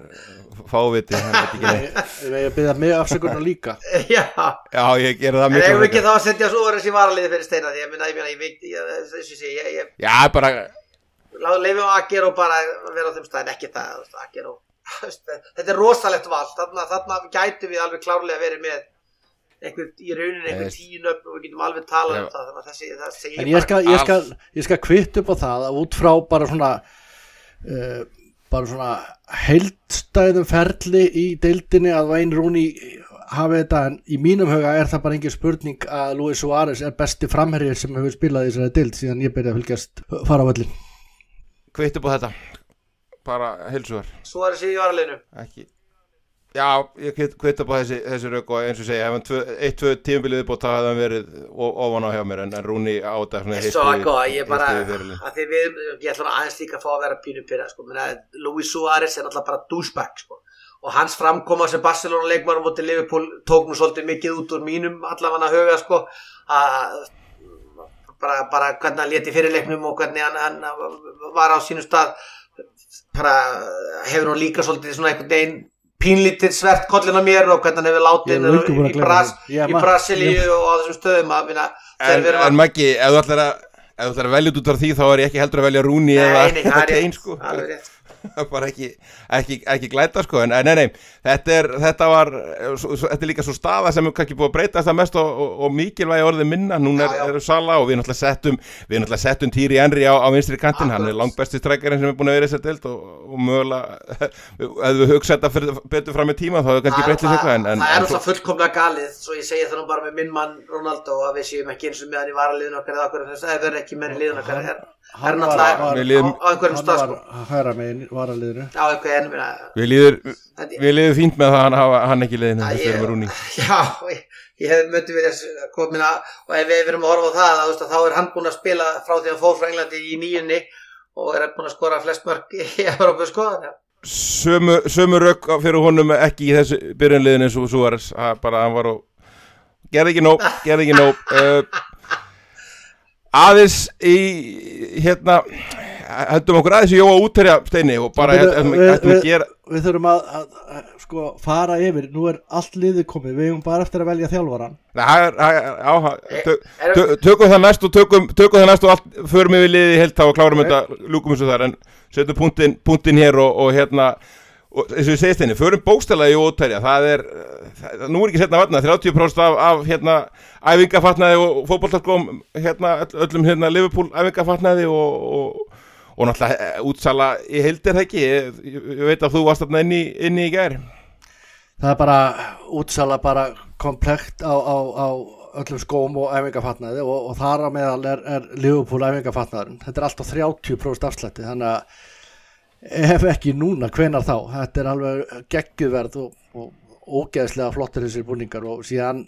Speaker 1: fáviti hann veit ekki neitt.
Speaker 3: Ég ég byrja mig afsökunar líka.
Speaker 2: Já,
Speaker 1: já ég gera það
Speaker 2: en
Speaker 1: miklu
Speaker 2: eigum við ekki þá að setja svo orðins í varaliði fyrir steina því ég minna, ég minna, ég veit, ég, þessu sé, ég, ég,
Speaker 1: já bara
Speaker 2: leifum að Ager og bara vera á þeim stæðin, ekki það, veist, Ager og, þetta er rosalegt val, þarna, þarna gætum við alveg klárlega verið með einhver, í rauninni einhver
Speaker 1: Yes.
Speaker 2: tíu nöfn og við getum alveg talað um það, þannig að þessi, það segir
Speaker 3: En ég skal, ég skal, ég skal kvitt upp á það að út frá bara svona uh, bara svona heildstæðum ferli í deildinni að Wayne Rooney hafi þetta en í mínum huga er það bara engin spurning að Luis Suárez er besti framherjir sem hefur spilað í þessari deild síðan ég byrjaði að fylgjast fara á völlin
Speaker 1: kvitt upp á þetta bara heilsugar
Speaker 2: Svo er þessi í varaliðinu.
Speaker 1: ekki. Já, ég upp á þessi, þessi rauk og eins og segja, ef hann eitt, tvö tímabilið búið þá hefði hann verið ofan á hjá mér en, en Rúni á þetta svona
Speaker 2: Svo að góða, ég bara, að því við, ég ætla aðeins líka að fá að vera pínu pyrra, sko, Luis Suárez er náttúrulega bara douchebag, sko, og hans framkoma sem Barcelona leikmann á móti Liverpool tók nú svolítið mikið út úr mínum allavega huga sko. Að bara, bara hvernig hann leti fyrir leiknum og hvernig hann, hann var á sínum stað bara hefur hún líka svolítið svona einhvern veginn pínlítið svert kollin á mér og hvernig hann hefur látið
Speaker 3: er
Speaker 2: í, Bras, í Brasilíu og á þessum stöðum að minna
Speaker 1: En, en Maggi, ef þú ætlar að ef þú ætlar að velja út af því þá er ég ekki heldur að velja Rúni eða, Kane sko. bara ekki, ekki, ekki glæta sko. En nei, nei, þetta er þetta var, svo, þetta er líka svo staða sem er kannski búið að breytast það mest og, og, og mikilvægi orðið minna, núna er, er Sala og við náttúrulega settum við náttúrulega settum Týri Enri á, á vinstri kantin hann er
Speaker 2: Akkurat.
Speaker 1: langbesti strækjarinn sem er búin að vera í þessar deild og, og mögulega ef við hugsa þetta fyrir, betur fram í tíma þá hefur kannski eitthvað en, en,
Speaker 2: það er alltaf fullkomlega galið svo ég segi það nú bara með minn mann Ronaldo að við séum ekki eins og með hann í varaliðun okkar eða okkur það er ekki með í liðun okkar er, er
Speaker 3: Hann var-
Speaker 2: náttúrulega á, einhverjum
Speaker 3: hann
Speaker 2: stað
Speaker 3: var
Speaker 2: sko
Speaker 1: við líður við líður fínt með það að hann, ekki Rúni
Speaker 2: Já, ég, ég hef möttu við þess komina og ef við erum að horfa á það að, að þá er hann búinn að spila frá því að hann fór frá Englandi í nýjunni og er búinn að skora flest mörg í Európu sko já.
Speaker 1: sömu, sömu rögg fyrir honum ekki í þessu byrjunliðinu svo, svo er bara hann var og gerði ekki nóg, gerði ekki nóg. Uh, aðeins í hérna hættum okkur aðeins í Jóa útterja steini og bara hættum, að
Speaker 3: við-
Speaker 1: gera
Speaker 3: Við þurfum að, að, að sko, fara yfir. Nú er allt liðið komið. Við hefum bara eftir að velja
Speaker 1: tö-
Speaker 2: Er-
Speaker 1: tö- tökum það næst og tökum, tökum það næst og allt, förum við liðið heilt þá og klárum þetta, lúkum þessu þar. En setjum punktin, punktin hér og, og hérna og eins og ég segist henni, förum bókstælaði og ótærja, það er það, nú er ekki setna vatna, 30% af, af hérna, æfingafatnaði og fótboltarklóm hérna, öll- öllum hérna Liverpool æfingafatnaði og, og, og náttúrulega eh, útsala í heildir það ekki, ég, ég veit að þú varst þarna inni, inni í gæri
Speaker 3: Það er bara útsala bara komplekt á, á, á öllum skóm og æfingafatnaði og, og þar á meðal er, er Liverpool æfingafatnaðurinn. Þetta er alltaf 30% afslætti þannig að ef ekki núna, hvenar þá? Þetta er alveg geggjuverð og, og ógeðslega flottir þessir búningar og síðan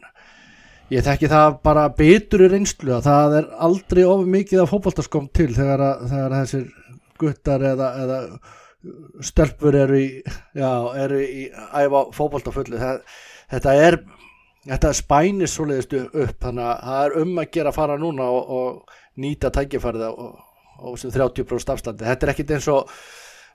Speaker 3: ég þekki það bara betur í reynslu að það er aldrei of mikið af fótboltaskóm til þegar, að, þegar að þessir guttar eða, eða stelpur eru í, já, eru í æfa fótbolta fullu það, þetta er þetta spænir svoleiðist upp þannig að það er um að gera að fara núna og, og nýta tækifærið og, og sem 30% afstandi þetta er ekkit eins og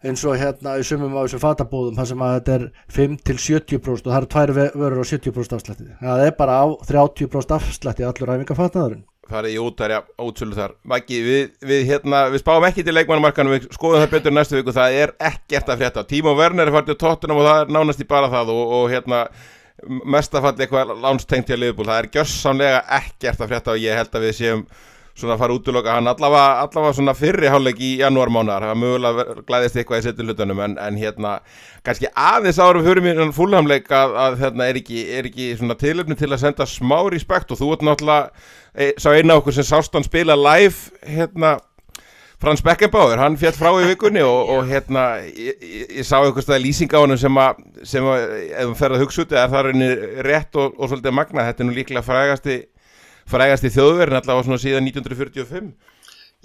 Speaker 3: eins og hérna í sumum á þessum fatabúðum þar sem að þetta er 5-70% og það eru tvær vörur á 70% afslætti. Það er bara á 30% afslætti allur æfingafatnaðurinn
Speaker 1: farið í útærja útsölu þar. Maggi, við, við, hérna, við spáum ekki til leikmannumarkanum við skoðum það betur næstu viku. Það er ekkert að frétta. Tímo Werner er farið til tóttunum og það er nánast í bara það og, og hérna mestafall eitthvað lánstengt hjá liðbúl það er gjörsamlega ekkert að frétta og ég held að við séum svona fara út úr loka hann allavega, allavega svona fyrri hálfleik í janúarmánar, það mögulega glæðist eitthvað í setju hlutunum en, en hérna kannski aðeins árum fyrir mér fúlhamleik að, að hérna er ekki, er ekki svona tilöfni til að senda smá respekt og þú ert náttúrulega e, sá eina okkur sem sást hann spila live hérna Frans Beckenbauer, hann fjall frá í vikunni og, og hérna, ég, ég, ég sá einhvers staðar lýsing á hann sem að, sem að ef þú ferð að hugsa út eða það er henni rétt og, og svolítið magna, þetta er nú líklega frægasti frægasti þjóðverðin allavega svona síðan 1945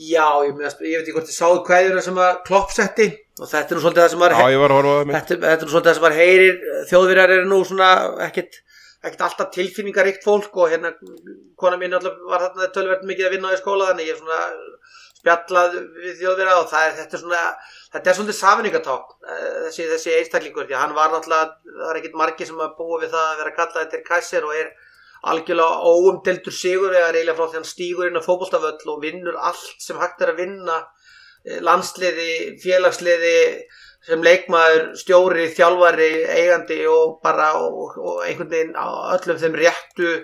Speaker 2: Já, ég, meðast, ég veit ekki hvort þið sáðu kveðjuna sem að klopp setti. Og þetta er nú svolítið það sem
Speaker 1: ég að
Speaker 2: þetta, þetta er nú svolítið það sem maður heyrir þjóðverjar eru nú svona ekkit, ekkit alltaf tilfinningaríkt fólk og hérna kona mín alltaf var þarna tölverð mikið að vinna á í skóla þannig ég er svona spjallað við þjóðverja og er, þetta er svona þetta er svolítið safinningaták þessi, þessi einstaklingur, því að hann var náttúrulega það er ekkit margir sem að búa við það að vera kallað og algjörlega óumdeldur sigur eða reyla frá því hann stígur inn á fótboltavöll og vinnur allt sem hægt er að vinna eh, landsliði, félagsliði sem leikmaður, stjóri, þjálfari, eigandi og bara og, og einhvern veginn á öllum þeim réttu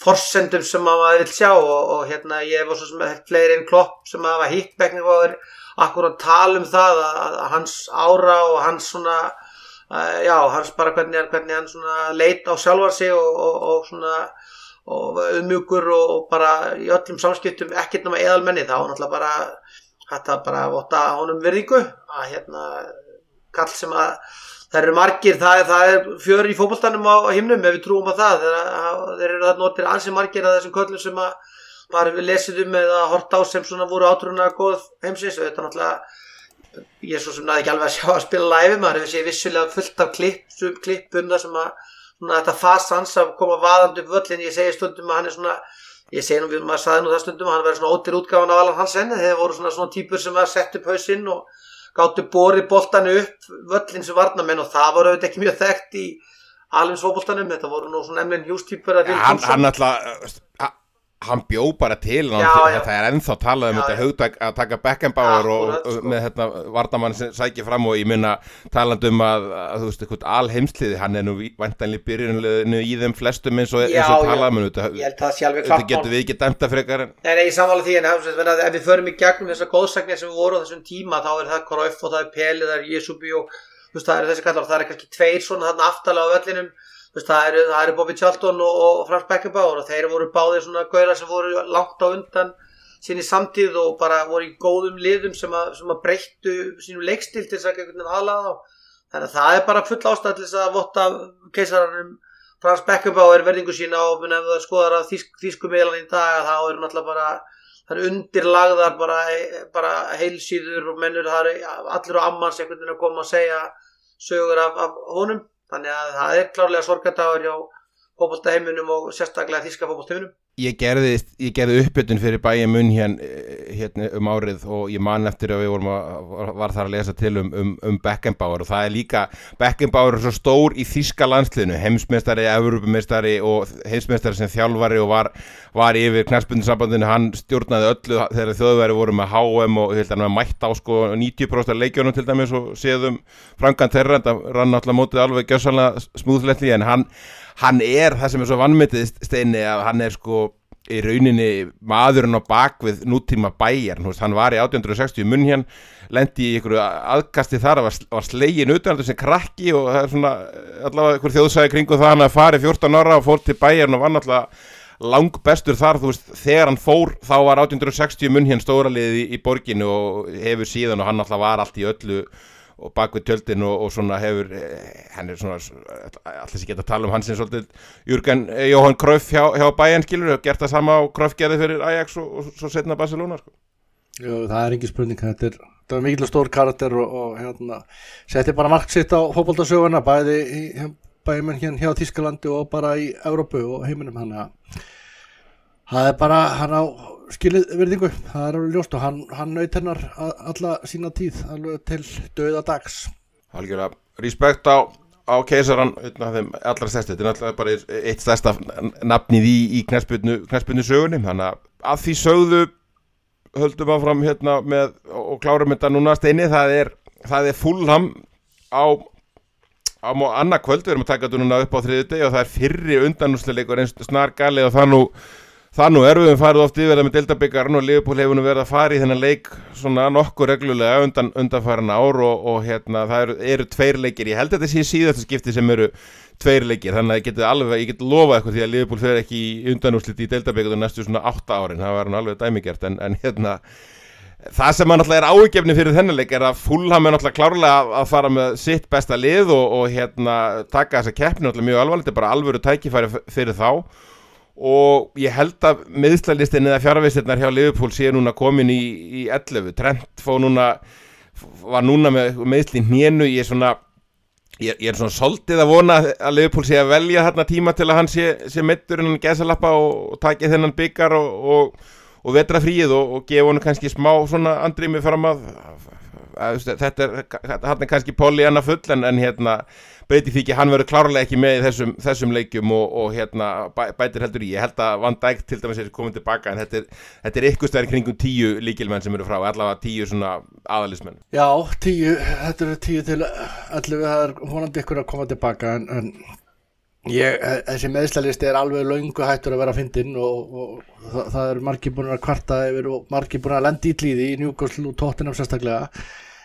Speaker 2: forsendum sem maður vil sjá og, og hérna ég hef svo sem hef fleiri einn klopp sem hafa hitt bekningaður akkur að tala um það að, að hans ára og hans svona uh, já, hans bara hvernig, hann- hvernig hann svona leit á sjálfar sig og, og, og svona og auðmjúkur og, og bara í öllum samskiptum ekkert nema eðalmenni þá var náttúrulega bara bara að votta honum virðingu. Að hérna kall sem að það eru margir, það það er fjör í fótboltanum á, á himnum ef við trúum á það. Þeir, að, þeir eru það notir ansi margir af þessum köllum sem að bara við lesið um eða hort á sem svona voru átrúna góð heimsins. Og þetta náttúrulega ég er svo sem náði ekki alveg að sjá að spila live maður hefur séð vissulega fullt af klippum, klippum þar sem að svona, þetta fast hans að koma vaðandi upp völlin ég segi stundum að hann er svona ég segi nú, maður saði nú það stundum að hann verður svona ótir útgáfan af Alan Hansen þeir voru svona, svona típur sem var sett upp hausinn og gáttu borið boltanu upp völlin sem varnamenn og það voru auðvitað ekki mjög þekkt í alveg þetta voru nú svona emlin hjústýpur
Speaker 1: hann, hann alltaf hann bjó bara til
Speaker 2: já, já.
Speaker 1: þetta er ennþá talað um já, þetta hugtak að taka Beckenbauer og, og sko. með þetta vardamann sem sækir fram og ég minna talandum að, að þú veist, eitthvað alheimsliði hann er nú vantanlega byrjunlega í þeim flestum eins og, og talaðum um þetta þetta getur við ekki dæmta frekar en
Speaker 2: Nei, nei, ég samvála því en ef við förum í gegnum þessar góðsagnir sem við vorum á þessum tíma þá er það Kroif og það er Peli, það er Jesubi og það er þessi kallar, það er kannski tveir svona aftalega á öllinum veist, það eru, eru Bobby Charlton og, og Frans Beckenbauer og þeir voru báðir svona gauðar sem voru langt á undan sín í samtíð og bara voru í góðum liðum sem að, sem að breyttu sínum leikstil til þess að einhvern veginn aðlaða þannig að það er bara full ástæðlis að votta keisarannum Frans Beckenbauer verðingu sína og ef það skoðar að þýsk, þýsku meilan í dag þá eru náttúrulega bara það eru undirlagðar bara, bara heilsýður og mennur það eru allir á ammans einhvern veginn að koma að segja sögur af, af honum þannig að það er klárlega sorgadagur hjá fókbaltaheiminum og sérstaklega þíska fókbaltaheiminum
Speaker 1: Ég gerði, ég gerði uppbytun fyrir bæja munn hérna, hérna um árið og ég man eftir að við vorum að var þar að lesa til um, um, um Beckenbauer og það er líka, Beckenbauer er svo stór í þíska landsliðinu, heimsmeistari Evropamestari og heimsmeistari sem þjálfari og var, var yfir knæspundinssambandinu, hann stjórnaði öllu þegar þjóðveri voru með HM og að hann mætti á sko 90% leikjónum til dæmis og séðum frangan þeirra, það rann alltaf mótið alveg gjössalega smúðlettli en hann hann er það sem er svo vannmyndið steini að hann er sko í rauninni maðurinn á bakvið nútíma bæjar, hann var í 1860 munn hér, lendi í einhverju aðkasti þar, var, var slegin utan sem krakki og það er svona allavega einhver þjóðsæði kringu það hann að fari 14 ára og fór til bæjarn og var náttúrulega lang bestur þar, þú veist, þegar hann fór þá var 1860 munn hér stóra liði í, í borginu og hefur síðan og hann náttúrulega var allt í öllu og bak við tjöldin og, og svona hefur eh, hann er svona alltaf sem geta að tala um hans eins og Jürgen eh, Jóhann Kröf hjá, hjá Bayern skilur og gert það sama á Kröf gerði fyrir Ajax og, og svo setna Barcelona sko.
Speaker 3: Jú, það er ekki spurning þetta er, er mikil stór karakter og, og hérna, setti bara margt sitt á fólkváldarsöguna bæði bæjumenn hérna hjá Þískalandi og bara í Európu og heiminum hann að það er bara hann á skilið verðingu, það er alveg ljóst og hann, hann naut hennar alla sína tíð alveg til döða dags.
Speaker 1: Algjörlega, respekt á, á keisaran, allra stærsti þetta er alltaf bara eitt stærsta nafnið í, í knæspilnu sögunni þannig að að því sögðu höldum áfram hérna með og klárum þetta núna steini, það er það er fullham á á annarkvöld, við erum að taka þetta núna upp á þriðu deg og það er fyrri undanúsleikur eins snar gali og það nú Það nú erum við farið oft yfir það með Delta-byggarn og Liverpool hefur nú verið að fara í þennan leik svona nokkuð reglulega undan undanfæran ár og, og hérna það eru, eru tveir leikir, ég held að þetta sé síðastu skipti sem eru tveir leikir, þannig að ég geti alveg, ég geti lofað eitthvað því að Liverpool fer ekki í undanúslit í Delta-byggarnu næstu svona 8 árin, það var nú alveg dæmigert en, en hérna það sem mann alltaf er ágefni fyrir þennan leik er að Fulham er alltaf klárlega að fara með sitt besta lið og, og hérna taka þessa keppni alltaf mjög alvarlega, þetta er bara alvöru tækifæri fyrir þá og ég held að miðslalistin eða fjárvæstirnar hjá Liverpool sé núna komin í, í 11, Trent fó núna var núna með miðslinn hnénu ég er svona ég, ég er svona soldið að vona að Liverpool sé að velja þarna tíma til að hann sé, sé mittur en hann gesa lappa og, og taki þennan byggar og, og, og vetra fríið og gefa hann kannski smá svona andrými fram að, að, að þetta er, hann er kannski poli annað full en, en hérna breyti því ekki, hann verður klárlega ekki með þessum, þessum leikjum og, og hérna bæ, bætir heldur í, ég held að Van Dijk til dæmis er komin tilbaka en þetta er, þetta er ykkur stærn kringum tíu líkilmenn sem eru frá, allavega tíu svona aðalismenn.
Speaker 3: Já, tíu, þetta eru tíu til allir það er honandi ykkur að koma tilbaka en, en ég, þessi meðslalisti er alveg laungu hættur að vera að fyndin og, og það, það er margir búin að kvarta yfir og margir búin að lendi í klíði í og Tottenham sérstaklega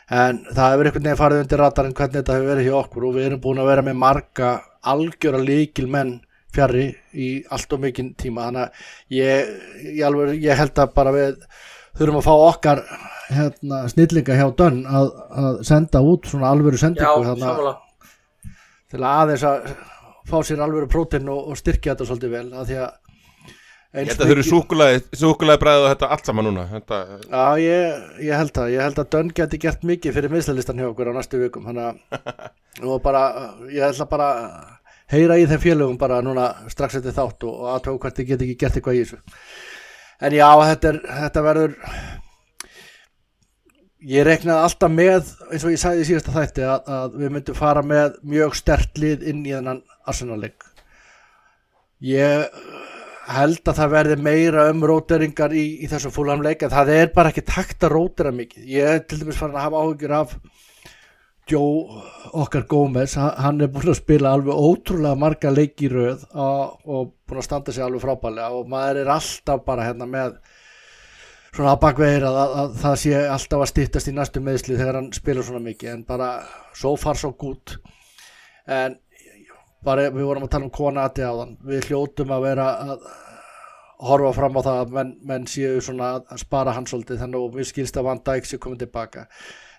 Speaker 3: en það hefur einhvern veginn farið undir ratarinn hvernig þetta hefur verið hjá okkur og við erum búin að vera með marga algjöra líkil menn fjari í allt og mikinn tíma. Þannig að ég, ég, alveg, ég held að bara við þurfum að fá okkar hérna, snillinga hjá dönn að, að senda út svona alvöru sendingu
Speaker 2: Já,
Speaker 3: til að aðeins að fá sér alvöru prótin og, og styrkja þetta svolítið vel að því að
Speaker 1: Ég held að þau eru súkulaði bræðið og þetta allt saman núna. Þetta,
Speaker 3: Já, ég, ég held það, ég held að Dönn geti gert mikið fyrir mislalistan hjá okkur á næstu vikum. Þannig að bara, ég bara að heyra í þeim félögum bara núna strax eftir þátt og, aðtöku hvert þið geti ekki gert eitthvað í þessu. En já, þetta, er, þetta verður ég reknaði alltaf með eins og ég sagði í síðasta þætti að, að við myndum fara með mjög stert lið inn í þennan arsenalleg ég held að það verði meira um róteringar í, í þessu fúlamleik en það er bara ekki takt að rótera mikið. Ég er til dæmis farin að hafa áhugir af Joe okkar Gómez. Hann er búin að spila alveg ótrúlega marga leiki röð og, búin að standa sig alveg frábælega og maður er alltaf bara hérna með svona að bakveðir að, að, að það sé alltaf að stýttast í næstu meðsli þegar hann spila svona mikið en bara so far so good. En bara við vorum að tala um konati á þann við hljótum að vera að horfa fram á það að menn, menn séu svona að spara hans svolítið þannig að við skilst að Van Dijk sé komið tilbaka.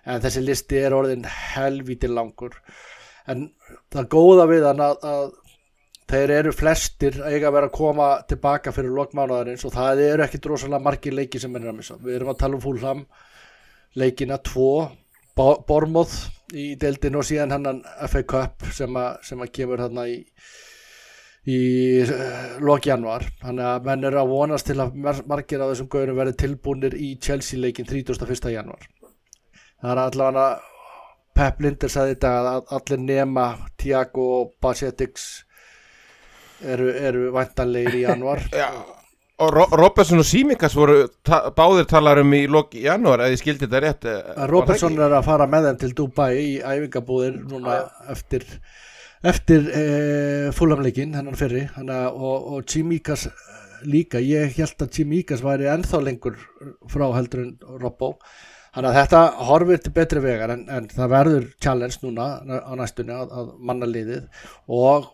Speaker 3: En þessi listi er orðin helvíti langur. En það góða við hann að, að þeir eru flestir eiga að vera að koma tilbaka fyrir lokmánaðarins og það eru ekki drosalega margir leiki sem er að missa. Við erum að tala um fúlham leikina tvo Bormóð í deildin og síðan hann FA Cup sem að, kemur þarna í í uh, lok januar þannig að menn eru að vonast til að margir af þessum gaurum verði tilbúinir í Chelsea leikin 31. januar það er allavega Pep Linder sagði þetta að allir nema Tiago og Basetix eru, eru vantanlegir í januar
Speaker 1: og Ro Robertson og Simikas voru ta báðir talarum í loki januar eða ég skildi þetta rétt eh,
Speaker 3: Robertson er að fara með þeim til Dubai í æfingabúðir núna eftir eftir eh, fúlamleikin hennan fyrri. Hana, og, og Simikas líka, ég held að Simikas væri ennþá lengur frá heldur en Robbo. Þannig að þetta horfir til betri vegar en, en það verður challenge núna á næstunni að, að manna liðið. Og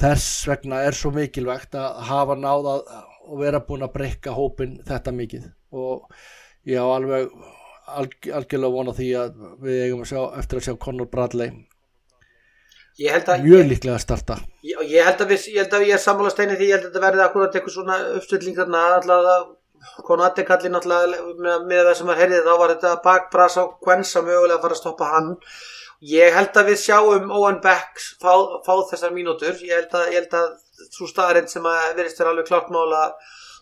Speaker 3: þess vegna er svo mikilvægt að hafa náða og vera búin að breyka hópin þetta mikið. Og ég á alveg alg, algjörlega vona því að við eigum að sjá eftir að sjá Conor Bradley mjög líklega að starta.
Speaker 2: Ég, ég held að við, ég held að ég er sammála steini því ég held að þetta verði akkurat eitthvað svona uppstilling þarna alltaf að Konati kalli náttúrulega með, það sem að heyrði þá var þetta bakbras á Kvensa mögulega að fara að stoppa hann. Ég held að við sjáum Owen Beck fá, fá þessar mínútur. Ég held að, ég held að svo staðarind sem að verist er alveg klart mála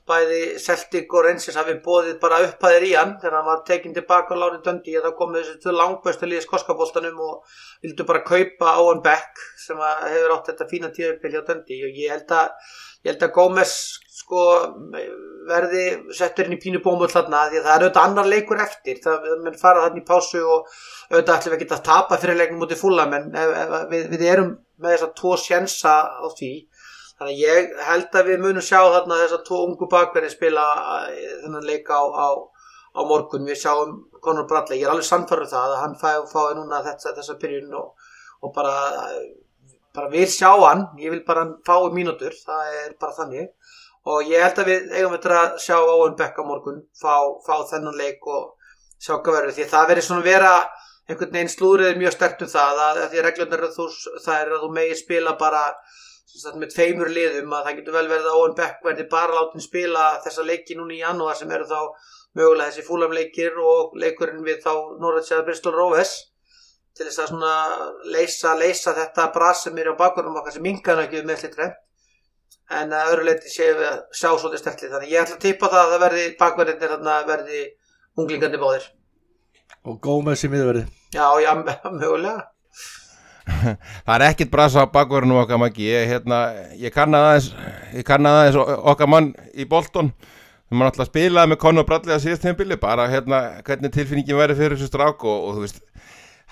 Speaker 2: bæði Celtic og Rangers hafi bóðið bara upphæðir í hann þegar hann var tekinn tilbaka á láni döndi þá komið þessi til langbæstu liðis koskabóltanum og vildu bara kaupa Owen Beck sem hefur átt þetta fína tíðupil hjá döndi og ég held að, ég held að Gómez sko verði settur inn í pínu bómull þarna því að það er auðvitað annar leikur eftir. Það menn fara þarna í pásu og auðvitað ætlum við ekki að tapa fyrir leiknum mútið fúla menn ef, ef, við, við erum með þess að tvo sjensa á því þannig að ég held að við munum sjá þarna þess að tvo ungu bakverði spila eh, þennan leika á, á, á morgun. Við sjáum Conor Bradley, ég er alveg samfarið um það að hann fái fá núna þessa, þessa byrjun og, og bara bara vil sjá hann, ég vil bara fái mínútur, það er bara þannig. Og ég held að við eigum eftir að sjá Owen Beck á morgun fá, fá þennan leik og sjá hvað verður. Því það verður svona vera einhvern veginn slúrið mjög stert um það að, því reglurnar það er að þú megin spila bara með tveimur liðum að það getur vel verið að Owen Beck verði bara látin spila þessa leiki núna í janúar sem eru þá mögulega þessi fúlamleikir og leikurinn við þá Norrætsjaða Bristol Rovers. Til þess að svona leysa, leysa þetta bras sem er á bakverðum okkar sem yngan ekki með slittre en að öðru leiti séum við að sjá svolítið stertlið þannig ég ætla að tippa það að það verði bakverðinir þannig að verði unglingandi báðir.
Speaker 3: Og góð með sem við verði
Speaker 2: já, já, mögulega
Speaker 1: það er ekkit brasa á bakverðinu okkar maki ég, hérna, ég kannaði aðeins aðeins okkar mann í Bolton sem mann alltaf spilaði með Conor Bradley að síðast tímabili bara hérna hvernig tilfinningin væri fyrir þessu strák og, og þú veist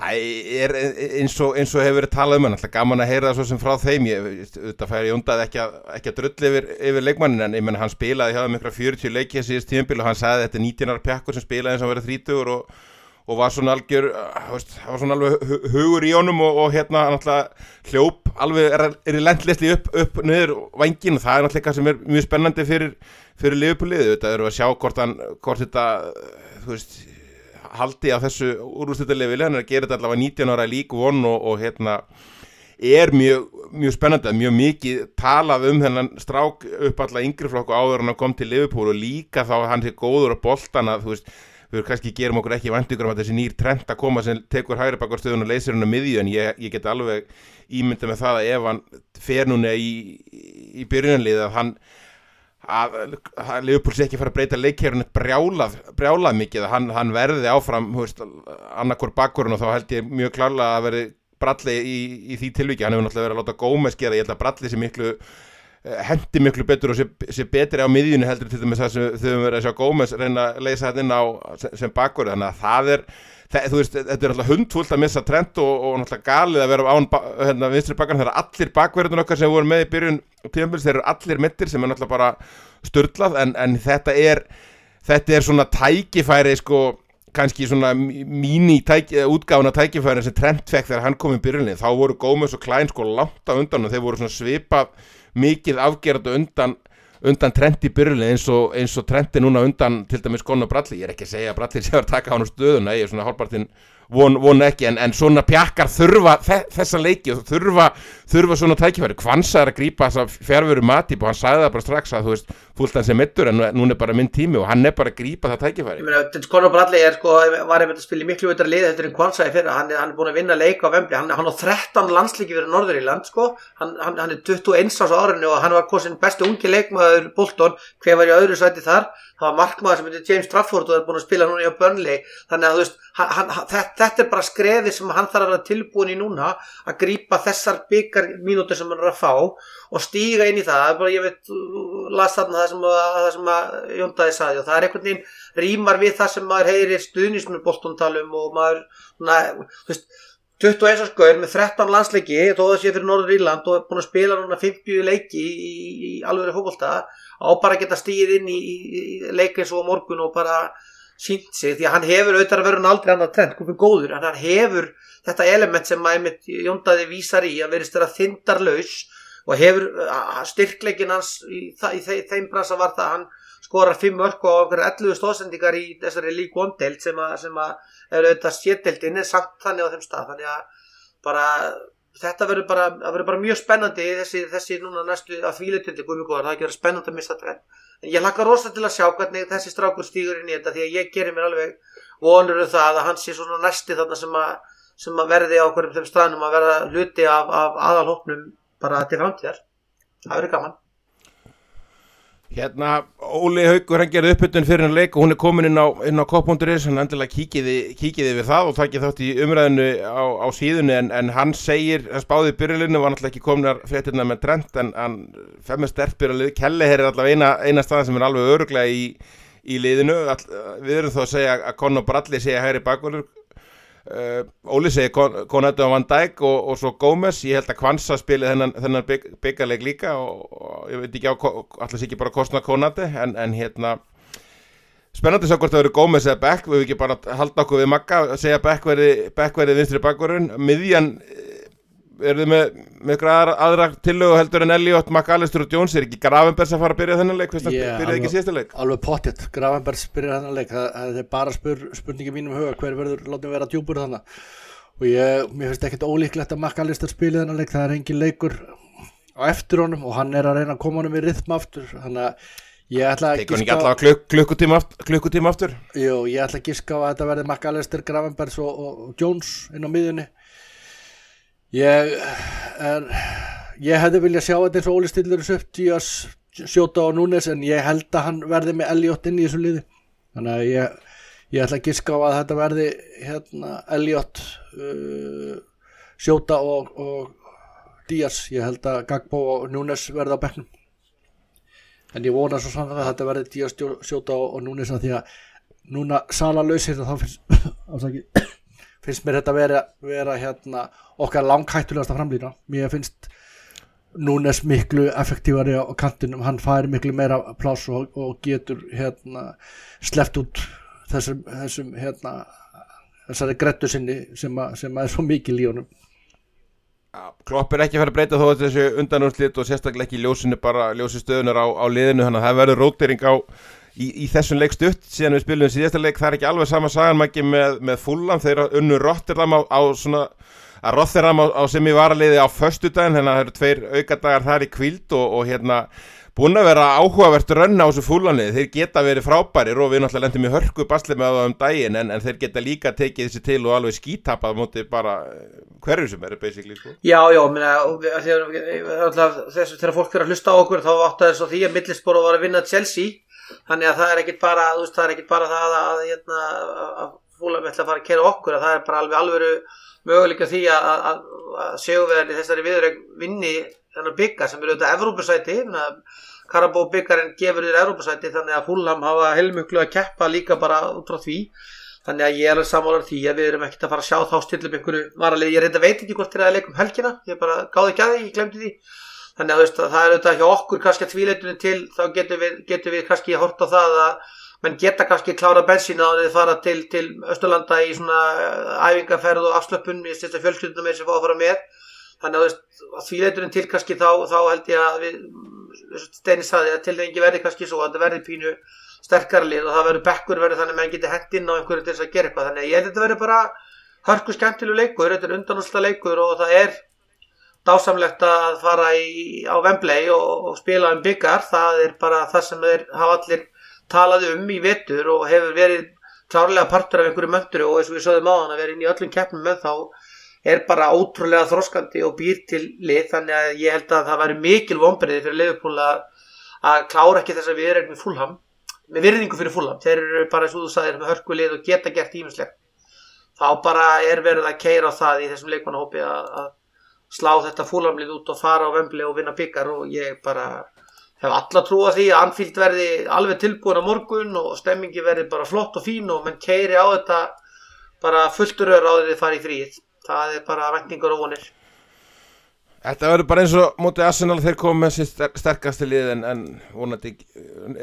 Speaker 1: Það er eins og, eins og hefur verið talað um hann, alltaf gaman að heyra það svo sem frá þeim, ég, þetta færi jóndað ekki að, að drull yfir, yfir leikmannin en ég menn hann spilaði hjá það mikla 40 leikið síðast tíumbil og hann sagði þetta er 19 ára pjakkur sem spilaði eins og verið 30 og, og var svona algjör, veist, var svona alveg hugur í honum og, og hérna alltaf hljóp alveg er, er í lendlisli upp, upp niður vangin það er alltaf eitthvað sem er mjög spennandi fyrir, fyrir liðupulið, þetta eru að sjá hvort, hann, hvort þetta, þú veist, haldi á þessu úrústöldarlefili hann er að gera þetta allavega 19 ára lík von og, og hérna er mjög, mjög spennandi mjög mikið talað um þennan strák upp alla yngri flokku áður hann kom til Liverpool og líka þá hann sé góður á boltana þú veist við kannski gerum okkur ekki vandugur um að þessi nýr trend að koma sem tekur hægri bakvarstöðun og leysir hann á miðju en ég, ég get alveg ímynda með það að ef hann fer núna í, í byrjunlið að hann að, að Leopold sé ekki fara að breyta leikherun brjálað, brjálað mikið að hann, hann verði áfram annarkor bakkurinn og þá held ég mjög klála að verði Bralli í, í því tilviki, hann hefur náttúrulega verið að láta Gómez gera, ég held að Bralli sé miklu hendi miklu betur og sé, sé betri á miðjunni heldur til það sem þau höfum verið að sjá Gómez reyna að leysa þetta inn á sem, sem bakkur, þannig að það er það, veist, þetta er alltaf hundfullt að missa trend og, og náttúrulega galið að vera án hérna, vinstri bakkan, það er allir bakverðin okkar sem voru með í byrjun tíðanbils, þeir eru allir mittir sem er náttúrulega bara störtlað en, en þetta er þetta er svona tækifæri sko kannski svona míní útgáðuna tækifæri sem trend fekk þegar hann kom í byrjunni, þá voru Gómez og Klein sko langt á undan og þeir voru svona svipað mikið afgerðað undan undan trend í byrjunni eins og, eins og trendi núna undan til dæmis Gunnar Bralli, ég er ekki að segja að Bralli sé að taka hann á stöðuna, ég er svona hálpartinn von, von ekki, en, en svona pjakkar þurfa þessa leiki og þurfa, þurfa svona tækifæri, Kvansa er að grípa þessa fjárveru Matip og hann sagði það bara strax að þú veist, fúlt hans er mittur en núna er bara minn tími og hann er bara að grípa það tækifæri.
Speaker 2: Meina, Conor Bradley er sko, var einmitt að spila í miklu veitar lið þetta er Kvansa í fyrra, hann er, hann er búin að vinna leik á Vembli, hann, hann á 13 landslíki fyrir Norður í land sko, hann, hann, er 21 árs á árinu og hann var kosin bestu ungi leikmaður Bolton, hver var í öðru sæti þar það var markmaður sem heitir James Trafford og er búin að spila núna í Burnley. Þannig að veist, hann, hann, þetta, þetta er bara skrefi sem hann þarf að vera tilbúin í núna að grýpa þessar byggar mínútur sem hann er að fá og stíga inn í það, bara ég veit las þarna það sem, að, það sem að Jóndaði sagði og það er einhvern veginn rýmar við það sem maður heyrir stuðnismur bóltuntalum og maður, na, veist 21 skoður með 13 landsleiki þó það sé fyrir Norður Írland og er búin að spila núna 50 leiki í, í, í alveg fólkvölda á bara að geta stíð inn í, í leik eins og morgun og bara sínt sig því að hann hefur auðvitað verið aldrei annar trend, komið góður en hann hefur þetta element sem maður Jóndaði vísar í að verist þeirra þindarlaus og hefur styrkleikin hans í, í þeim bransa var það að hann skorar 5 mörg og 11 stóðsendingar í þessari lík ondelt sem að, sem að er auðvitað sétdeldin er samt þannig á þeim stað þannig að bara þetta verður bara, bara mjög spennandi þessi, þessi núna næstu að fílutindi það er spennandi að missa þetta en ég hlakka rosa til að sjá hvernig þessi strákur stýgur inn í þetta því að ég gerir mér alveg vonur um það að hann sé svona næsti þarna sem að, sem að verði á okkur um þeim staðnum að verða hluti af, af aðalhópnum bara til framtíðar. Það verður gaman
Speaker 1: Hérna, Óli Haugur, hann gerði uppbytun fyrir hann leik og hún er komin inn á, á K.is, hann endilega kíkiði, kíkiði við það og takkið þátt í umræðinu á, á síðunni en, en hann segir, hann spáði byrjulinu, var náttúrulega ekki kominar fréttina með Trent en hann femur sterk byrjulinu, Kelleher er allavega eina, eina stað sem er alveg öruglega í, í liðinu, All, við erum þó að segja að Conor Bradley segja hægri bakvöldur, Uh, Óli segi Konatu á Van Dijk og, og svo Gómez, ég held að Kvansa spili þennan, þennan bygg, byggjarleik líka og, og ég veit ekki á, allars ekki bara kostna Konatu en, en hérna spennandi sá hvort það verður Gómez eða Beck, við hefum ekki bara halda okkur við makka, segja Beck verði, Beck verði vinstri bakvarun, miðjan eru þið með, með aðra, aðra tillögu heldur en Elliot, McAllister og Jones? Er ekki Gravenbergs að fara að byrja þennan leik? Að yeah, byrja ekki síðasta leik?
Speaker 3: alveg pottitt, Gravenbergs byrja þennan leik. Það, er bara spur, spurningi mínum huga hver verður látið vera djúbur þannig og ég, mér finnst ekkert ólíklegt að McAllister spila þennan leik, það er engin leikur á eftir honum og hann er að reyna að koma honum í rithma aftur. Þannig að ég ætla að
Speaker 1: giska á klukk, klukkutíma, aftur, klukkutíma aftur?
Speaker 3: Jú, ég ætla að giska á að þetta verði McAllister, Gravenbergs og, og Jones inn á miðunni Ég er, ég hefði viljað sjá þetta eins og Óli Stillur upp Díaz, Sjóta og Núnes en ég held að hann verði með Elliot inn í þessu liði. Þannig að ég, ég ætla að giska á að þetta verði hérna, Elliot uh, Sjóta og, og Díaz, ég held að Gagbo og Núnes verði á bekknum. En ég vona svo saman að þetta verði Díaz, Sjóta og Núnes að því að núna sala lausir þá finnst ásakið finnst mér þetta vera, vera hérna, okkar langhættulegast að framlýna mér finnst Núnes miklu effektívari á kantinum. Hann fær miklu meira pláss og, og getur hérna, sleppt út þessum, þessum hérna, þessari grettu sinni sem, a, sem er svo mikil í honum.
Speaker 1: Klopp er ekki að fara að breyta þó þessu undanúrslit og sérstaklega ekki ljósinu bara ljósi stöðunar á, á liðinu. Þannig að það verður rótering á í, í þessum leik stutt síðan við spilum síðasta leik það er ekki alveg sama sagan maður ekki með, með fullan þegar unnu Rotterdam á, á svona að Rotherham á, á sem ég var að liði á föstudaginn, þannig að það eru tveir aukadagar þar í kvíld og, og hérna búin að vera áhugavert rönna á þessu fúlanið þeir geta verið frábærir og við náttúrulega lendum í hörku basli með það um daginn en, en þeir geta líka tekið þessi til og alveg skítapað mútið bara eh, hverju sem er basically sko.
Speaker 2: Já, já, minna, þessu þegar fólk fyrir að hlusta á okkur þá áttu þess að því að Middlesbrough var að vinna Chelsea þannig að það er ekkit bara veist, það er ekkit bara það að, að, hérna, að, að fúlan með ætla að fara að kera okkur að það er bara alveg alveg möguleika því að séuverðin þessari viðrögg vinni þennan byggar sem eru auðvitað Evrópusæti Karabó byggarinn gefur þér Evrópusæti þannig að Fúlham hafa heilmjöglu að keppa líka bara út frá því. Þannig að ég er samálar því að við erum ekkert að fara að sjá þá stillum einhverju varalegi, ég reynda veit ekki hvort þér að leikum helgina, ég bara gáði ekki að því, ég glemdi því þannig að, veist, að það er auðvitað hjá okkur kannski að tvíleitunum til, þá getur við, getur við kannski að horta á það að menn geta kannski klára bensína og þeir fara til, til Östurlanda í svona æfingaferð og afslöpun, ég styrst að fjölskyldunum er sem fá að fara með. Þannig að, að því leiturinn til kannski þá, þá held ég að Steini saði að til ekki verði kannski svo að það verði pínu sterkara lið og það verður bekkur verður þannig að mann geti hendt inn á einhverju til þess að gera eitthvað. Þannig að ég held að þetta verður bara hörku skemmtileg leikur, þetta er undanúsla leikur og það er dásamlegt að fara í, á Wembley og, og spila um byggar, það er bara það sem þeir hafa allir talað um í vettur og hefur verið klárlega partur af einhverju mönduru og eins og við sögum á hann að vera inn í öllum keppnum með þá er bara ótrúlega þróskandi og býr til lið. Þannig að ég held að það væri mikil vonbreiði fyrir Leifupól að, klára ekki þess að við erum með fullham með virðingu fyrir fullham, þeir eru bara eins og þú sagðir með hörkulið og geta gert ímislegt þá bara er verið að keira á það í þessum leikmannahópi að slá þetta fullhamlið út og fara á vömbli og vinna byggar og ég bara hef alla trú að því að Anfield verði alveg tilbúin á morgun og stemmingi verði bara flott og fín og menn keiri á þetta bara fulltur öður á því þið farið í fríið það er bara vendingur og vonir
Speaker 1: Þetta verður bara eins og mótið Arsenal þeir komið með sér sterkasti lið en, en vonandi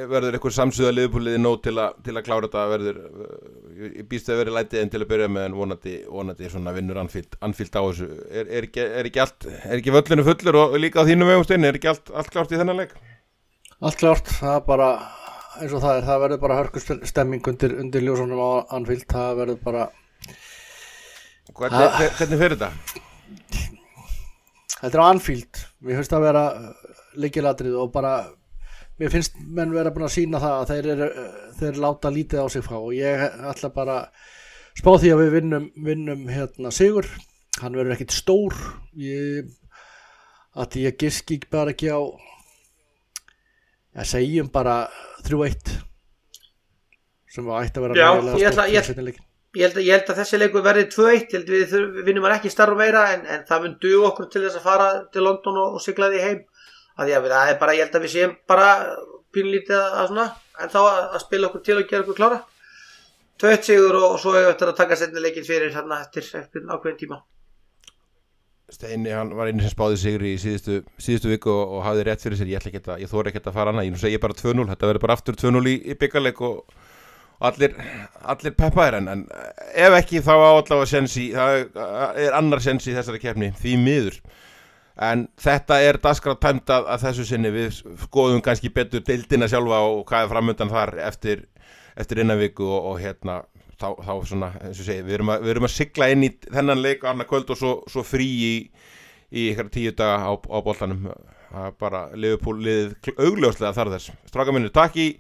Speaker 1: verður einhver samsöða liðbúliði nóg til, a, til að klára þetta verður, ég býst að verður lætið en til að byrja með en vonandi, vonandi svona vinnur anfíld á þessu er, er, ekki, er ekki allt, er ekki völlinu fullur og líka á þínum vegumstein, er ekki allt, allt klárt í þennan leik?
Speaker 3: Allt klárt, það er bara eins og það er, það verður bara hörkustemming undir, undir ljósunum á anfíld, það verður bara
Speaker 1: Hvernig, hvernig fyrir þetta?
Speaker 3: Þetta er á Anfield. Mér finnst það að vera uh, leikilatrið og bara mér finnst menn vera búin að sína það að þeir, er, uh, þeir láta lítið á sig frá og ég ætla bara spá því að við vinnum, vinnum hérna, Sigur, hann verður ekkit stór. Ég, að ég giski bara ekki á að segjum bara 3-1 sem var ætti að vera
Speaker 2: Já, ég ætla, ég, ég held, ég held að þessi leiku verði 2-1 við, við vinnum ekki starf meira en, en það mun duð okkur til þess að fara til London og, og sigla því heim. Að að það er bara, ég held að við séum bara pínlítið að svona en þá að, að spila okkur til og gera okkur klára. 2-1 sigur og, og svo hefur þetta að taka setni leikin fyrir hérna eftir, ákveðin tíma.
Speaker 1: Steini, hann var einu sem spáði sigur í síðustu, síðustu viku og, og hafði rétt fyrir sér, ég að, ég þóri ekki að fara annað, ég nú segi bara 2-0, þetta verður bara aftur 2-0 í, í byggarleik og allir, allir peppaðir en, en ef ekki þá allavega sensi, það er annar sensi í þessari kefni, því miður. En þetta er daskrátt tæmt að, að þessu sinni. Við skoðum kannski betur deildina sjálfa og hvað er framöndan þar eftir, eftir innan viku og, og hérna þá, þá svona, eins og segi, við erum, að, við erum að sigla inn í þennan leik á annar kvöld og svo, svo frí í, í ykkur tíu daga á, á er bara liðupúlið augljóslega þar þess. Straka minni, takk í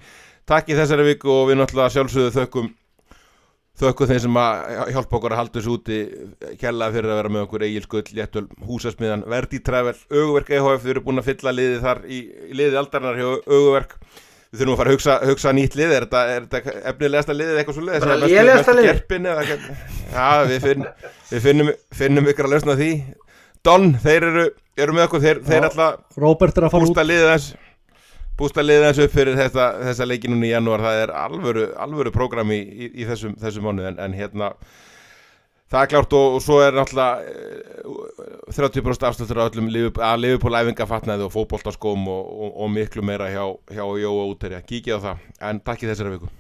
Speaker 1: takk í þessari viku og við náttúrulega sjálfsögðu þökkum þökkum þeim sem að hjálpa okkur að halda þessu úti. Kella fyrir að vera með okkur Egil Skull, Léttul, Húsasmiðan, Verdi Travel Öguverk EHF, við erum búin að fylla liði þar í, í liði aldarnar hjá Öguverk. Við þurfum að fara að hugsa, hugsa nýtt lið. Er þetta, er þetta efnilegasta liðið eitthvað svo liðið
Speaker 2: bara lélegasta
Speaker 1: liðið já, við, finn, við finnum, finnum ykkur að lausna því. Don, þeir eru, eru með okkur. Þeir, þeir alltaf bústa liðið þess bústa liða þessu upp fyrir þessa, þessa leikinunni í janúar, það er alvöru, alvöru prógram í, í, í þessum, þessum mánu en, en hérna það er klárt og, og svo er náttúrulega 30% afslutur að Liverpool æfingafatnaði og fókbóltaskóm og, og, og miklu meira hjá, hjá Jóa útæri að kíkja á það en takk í þessari viku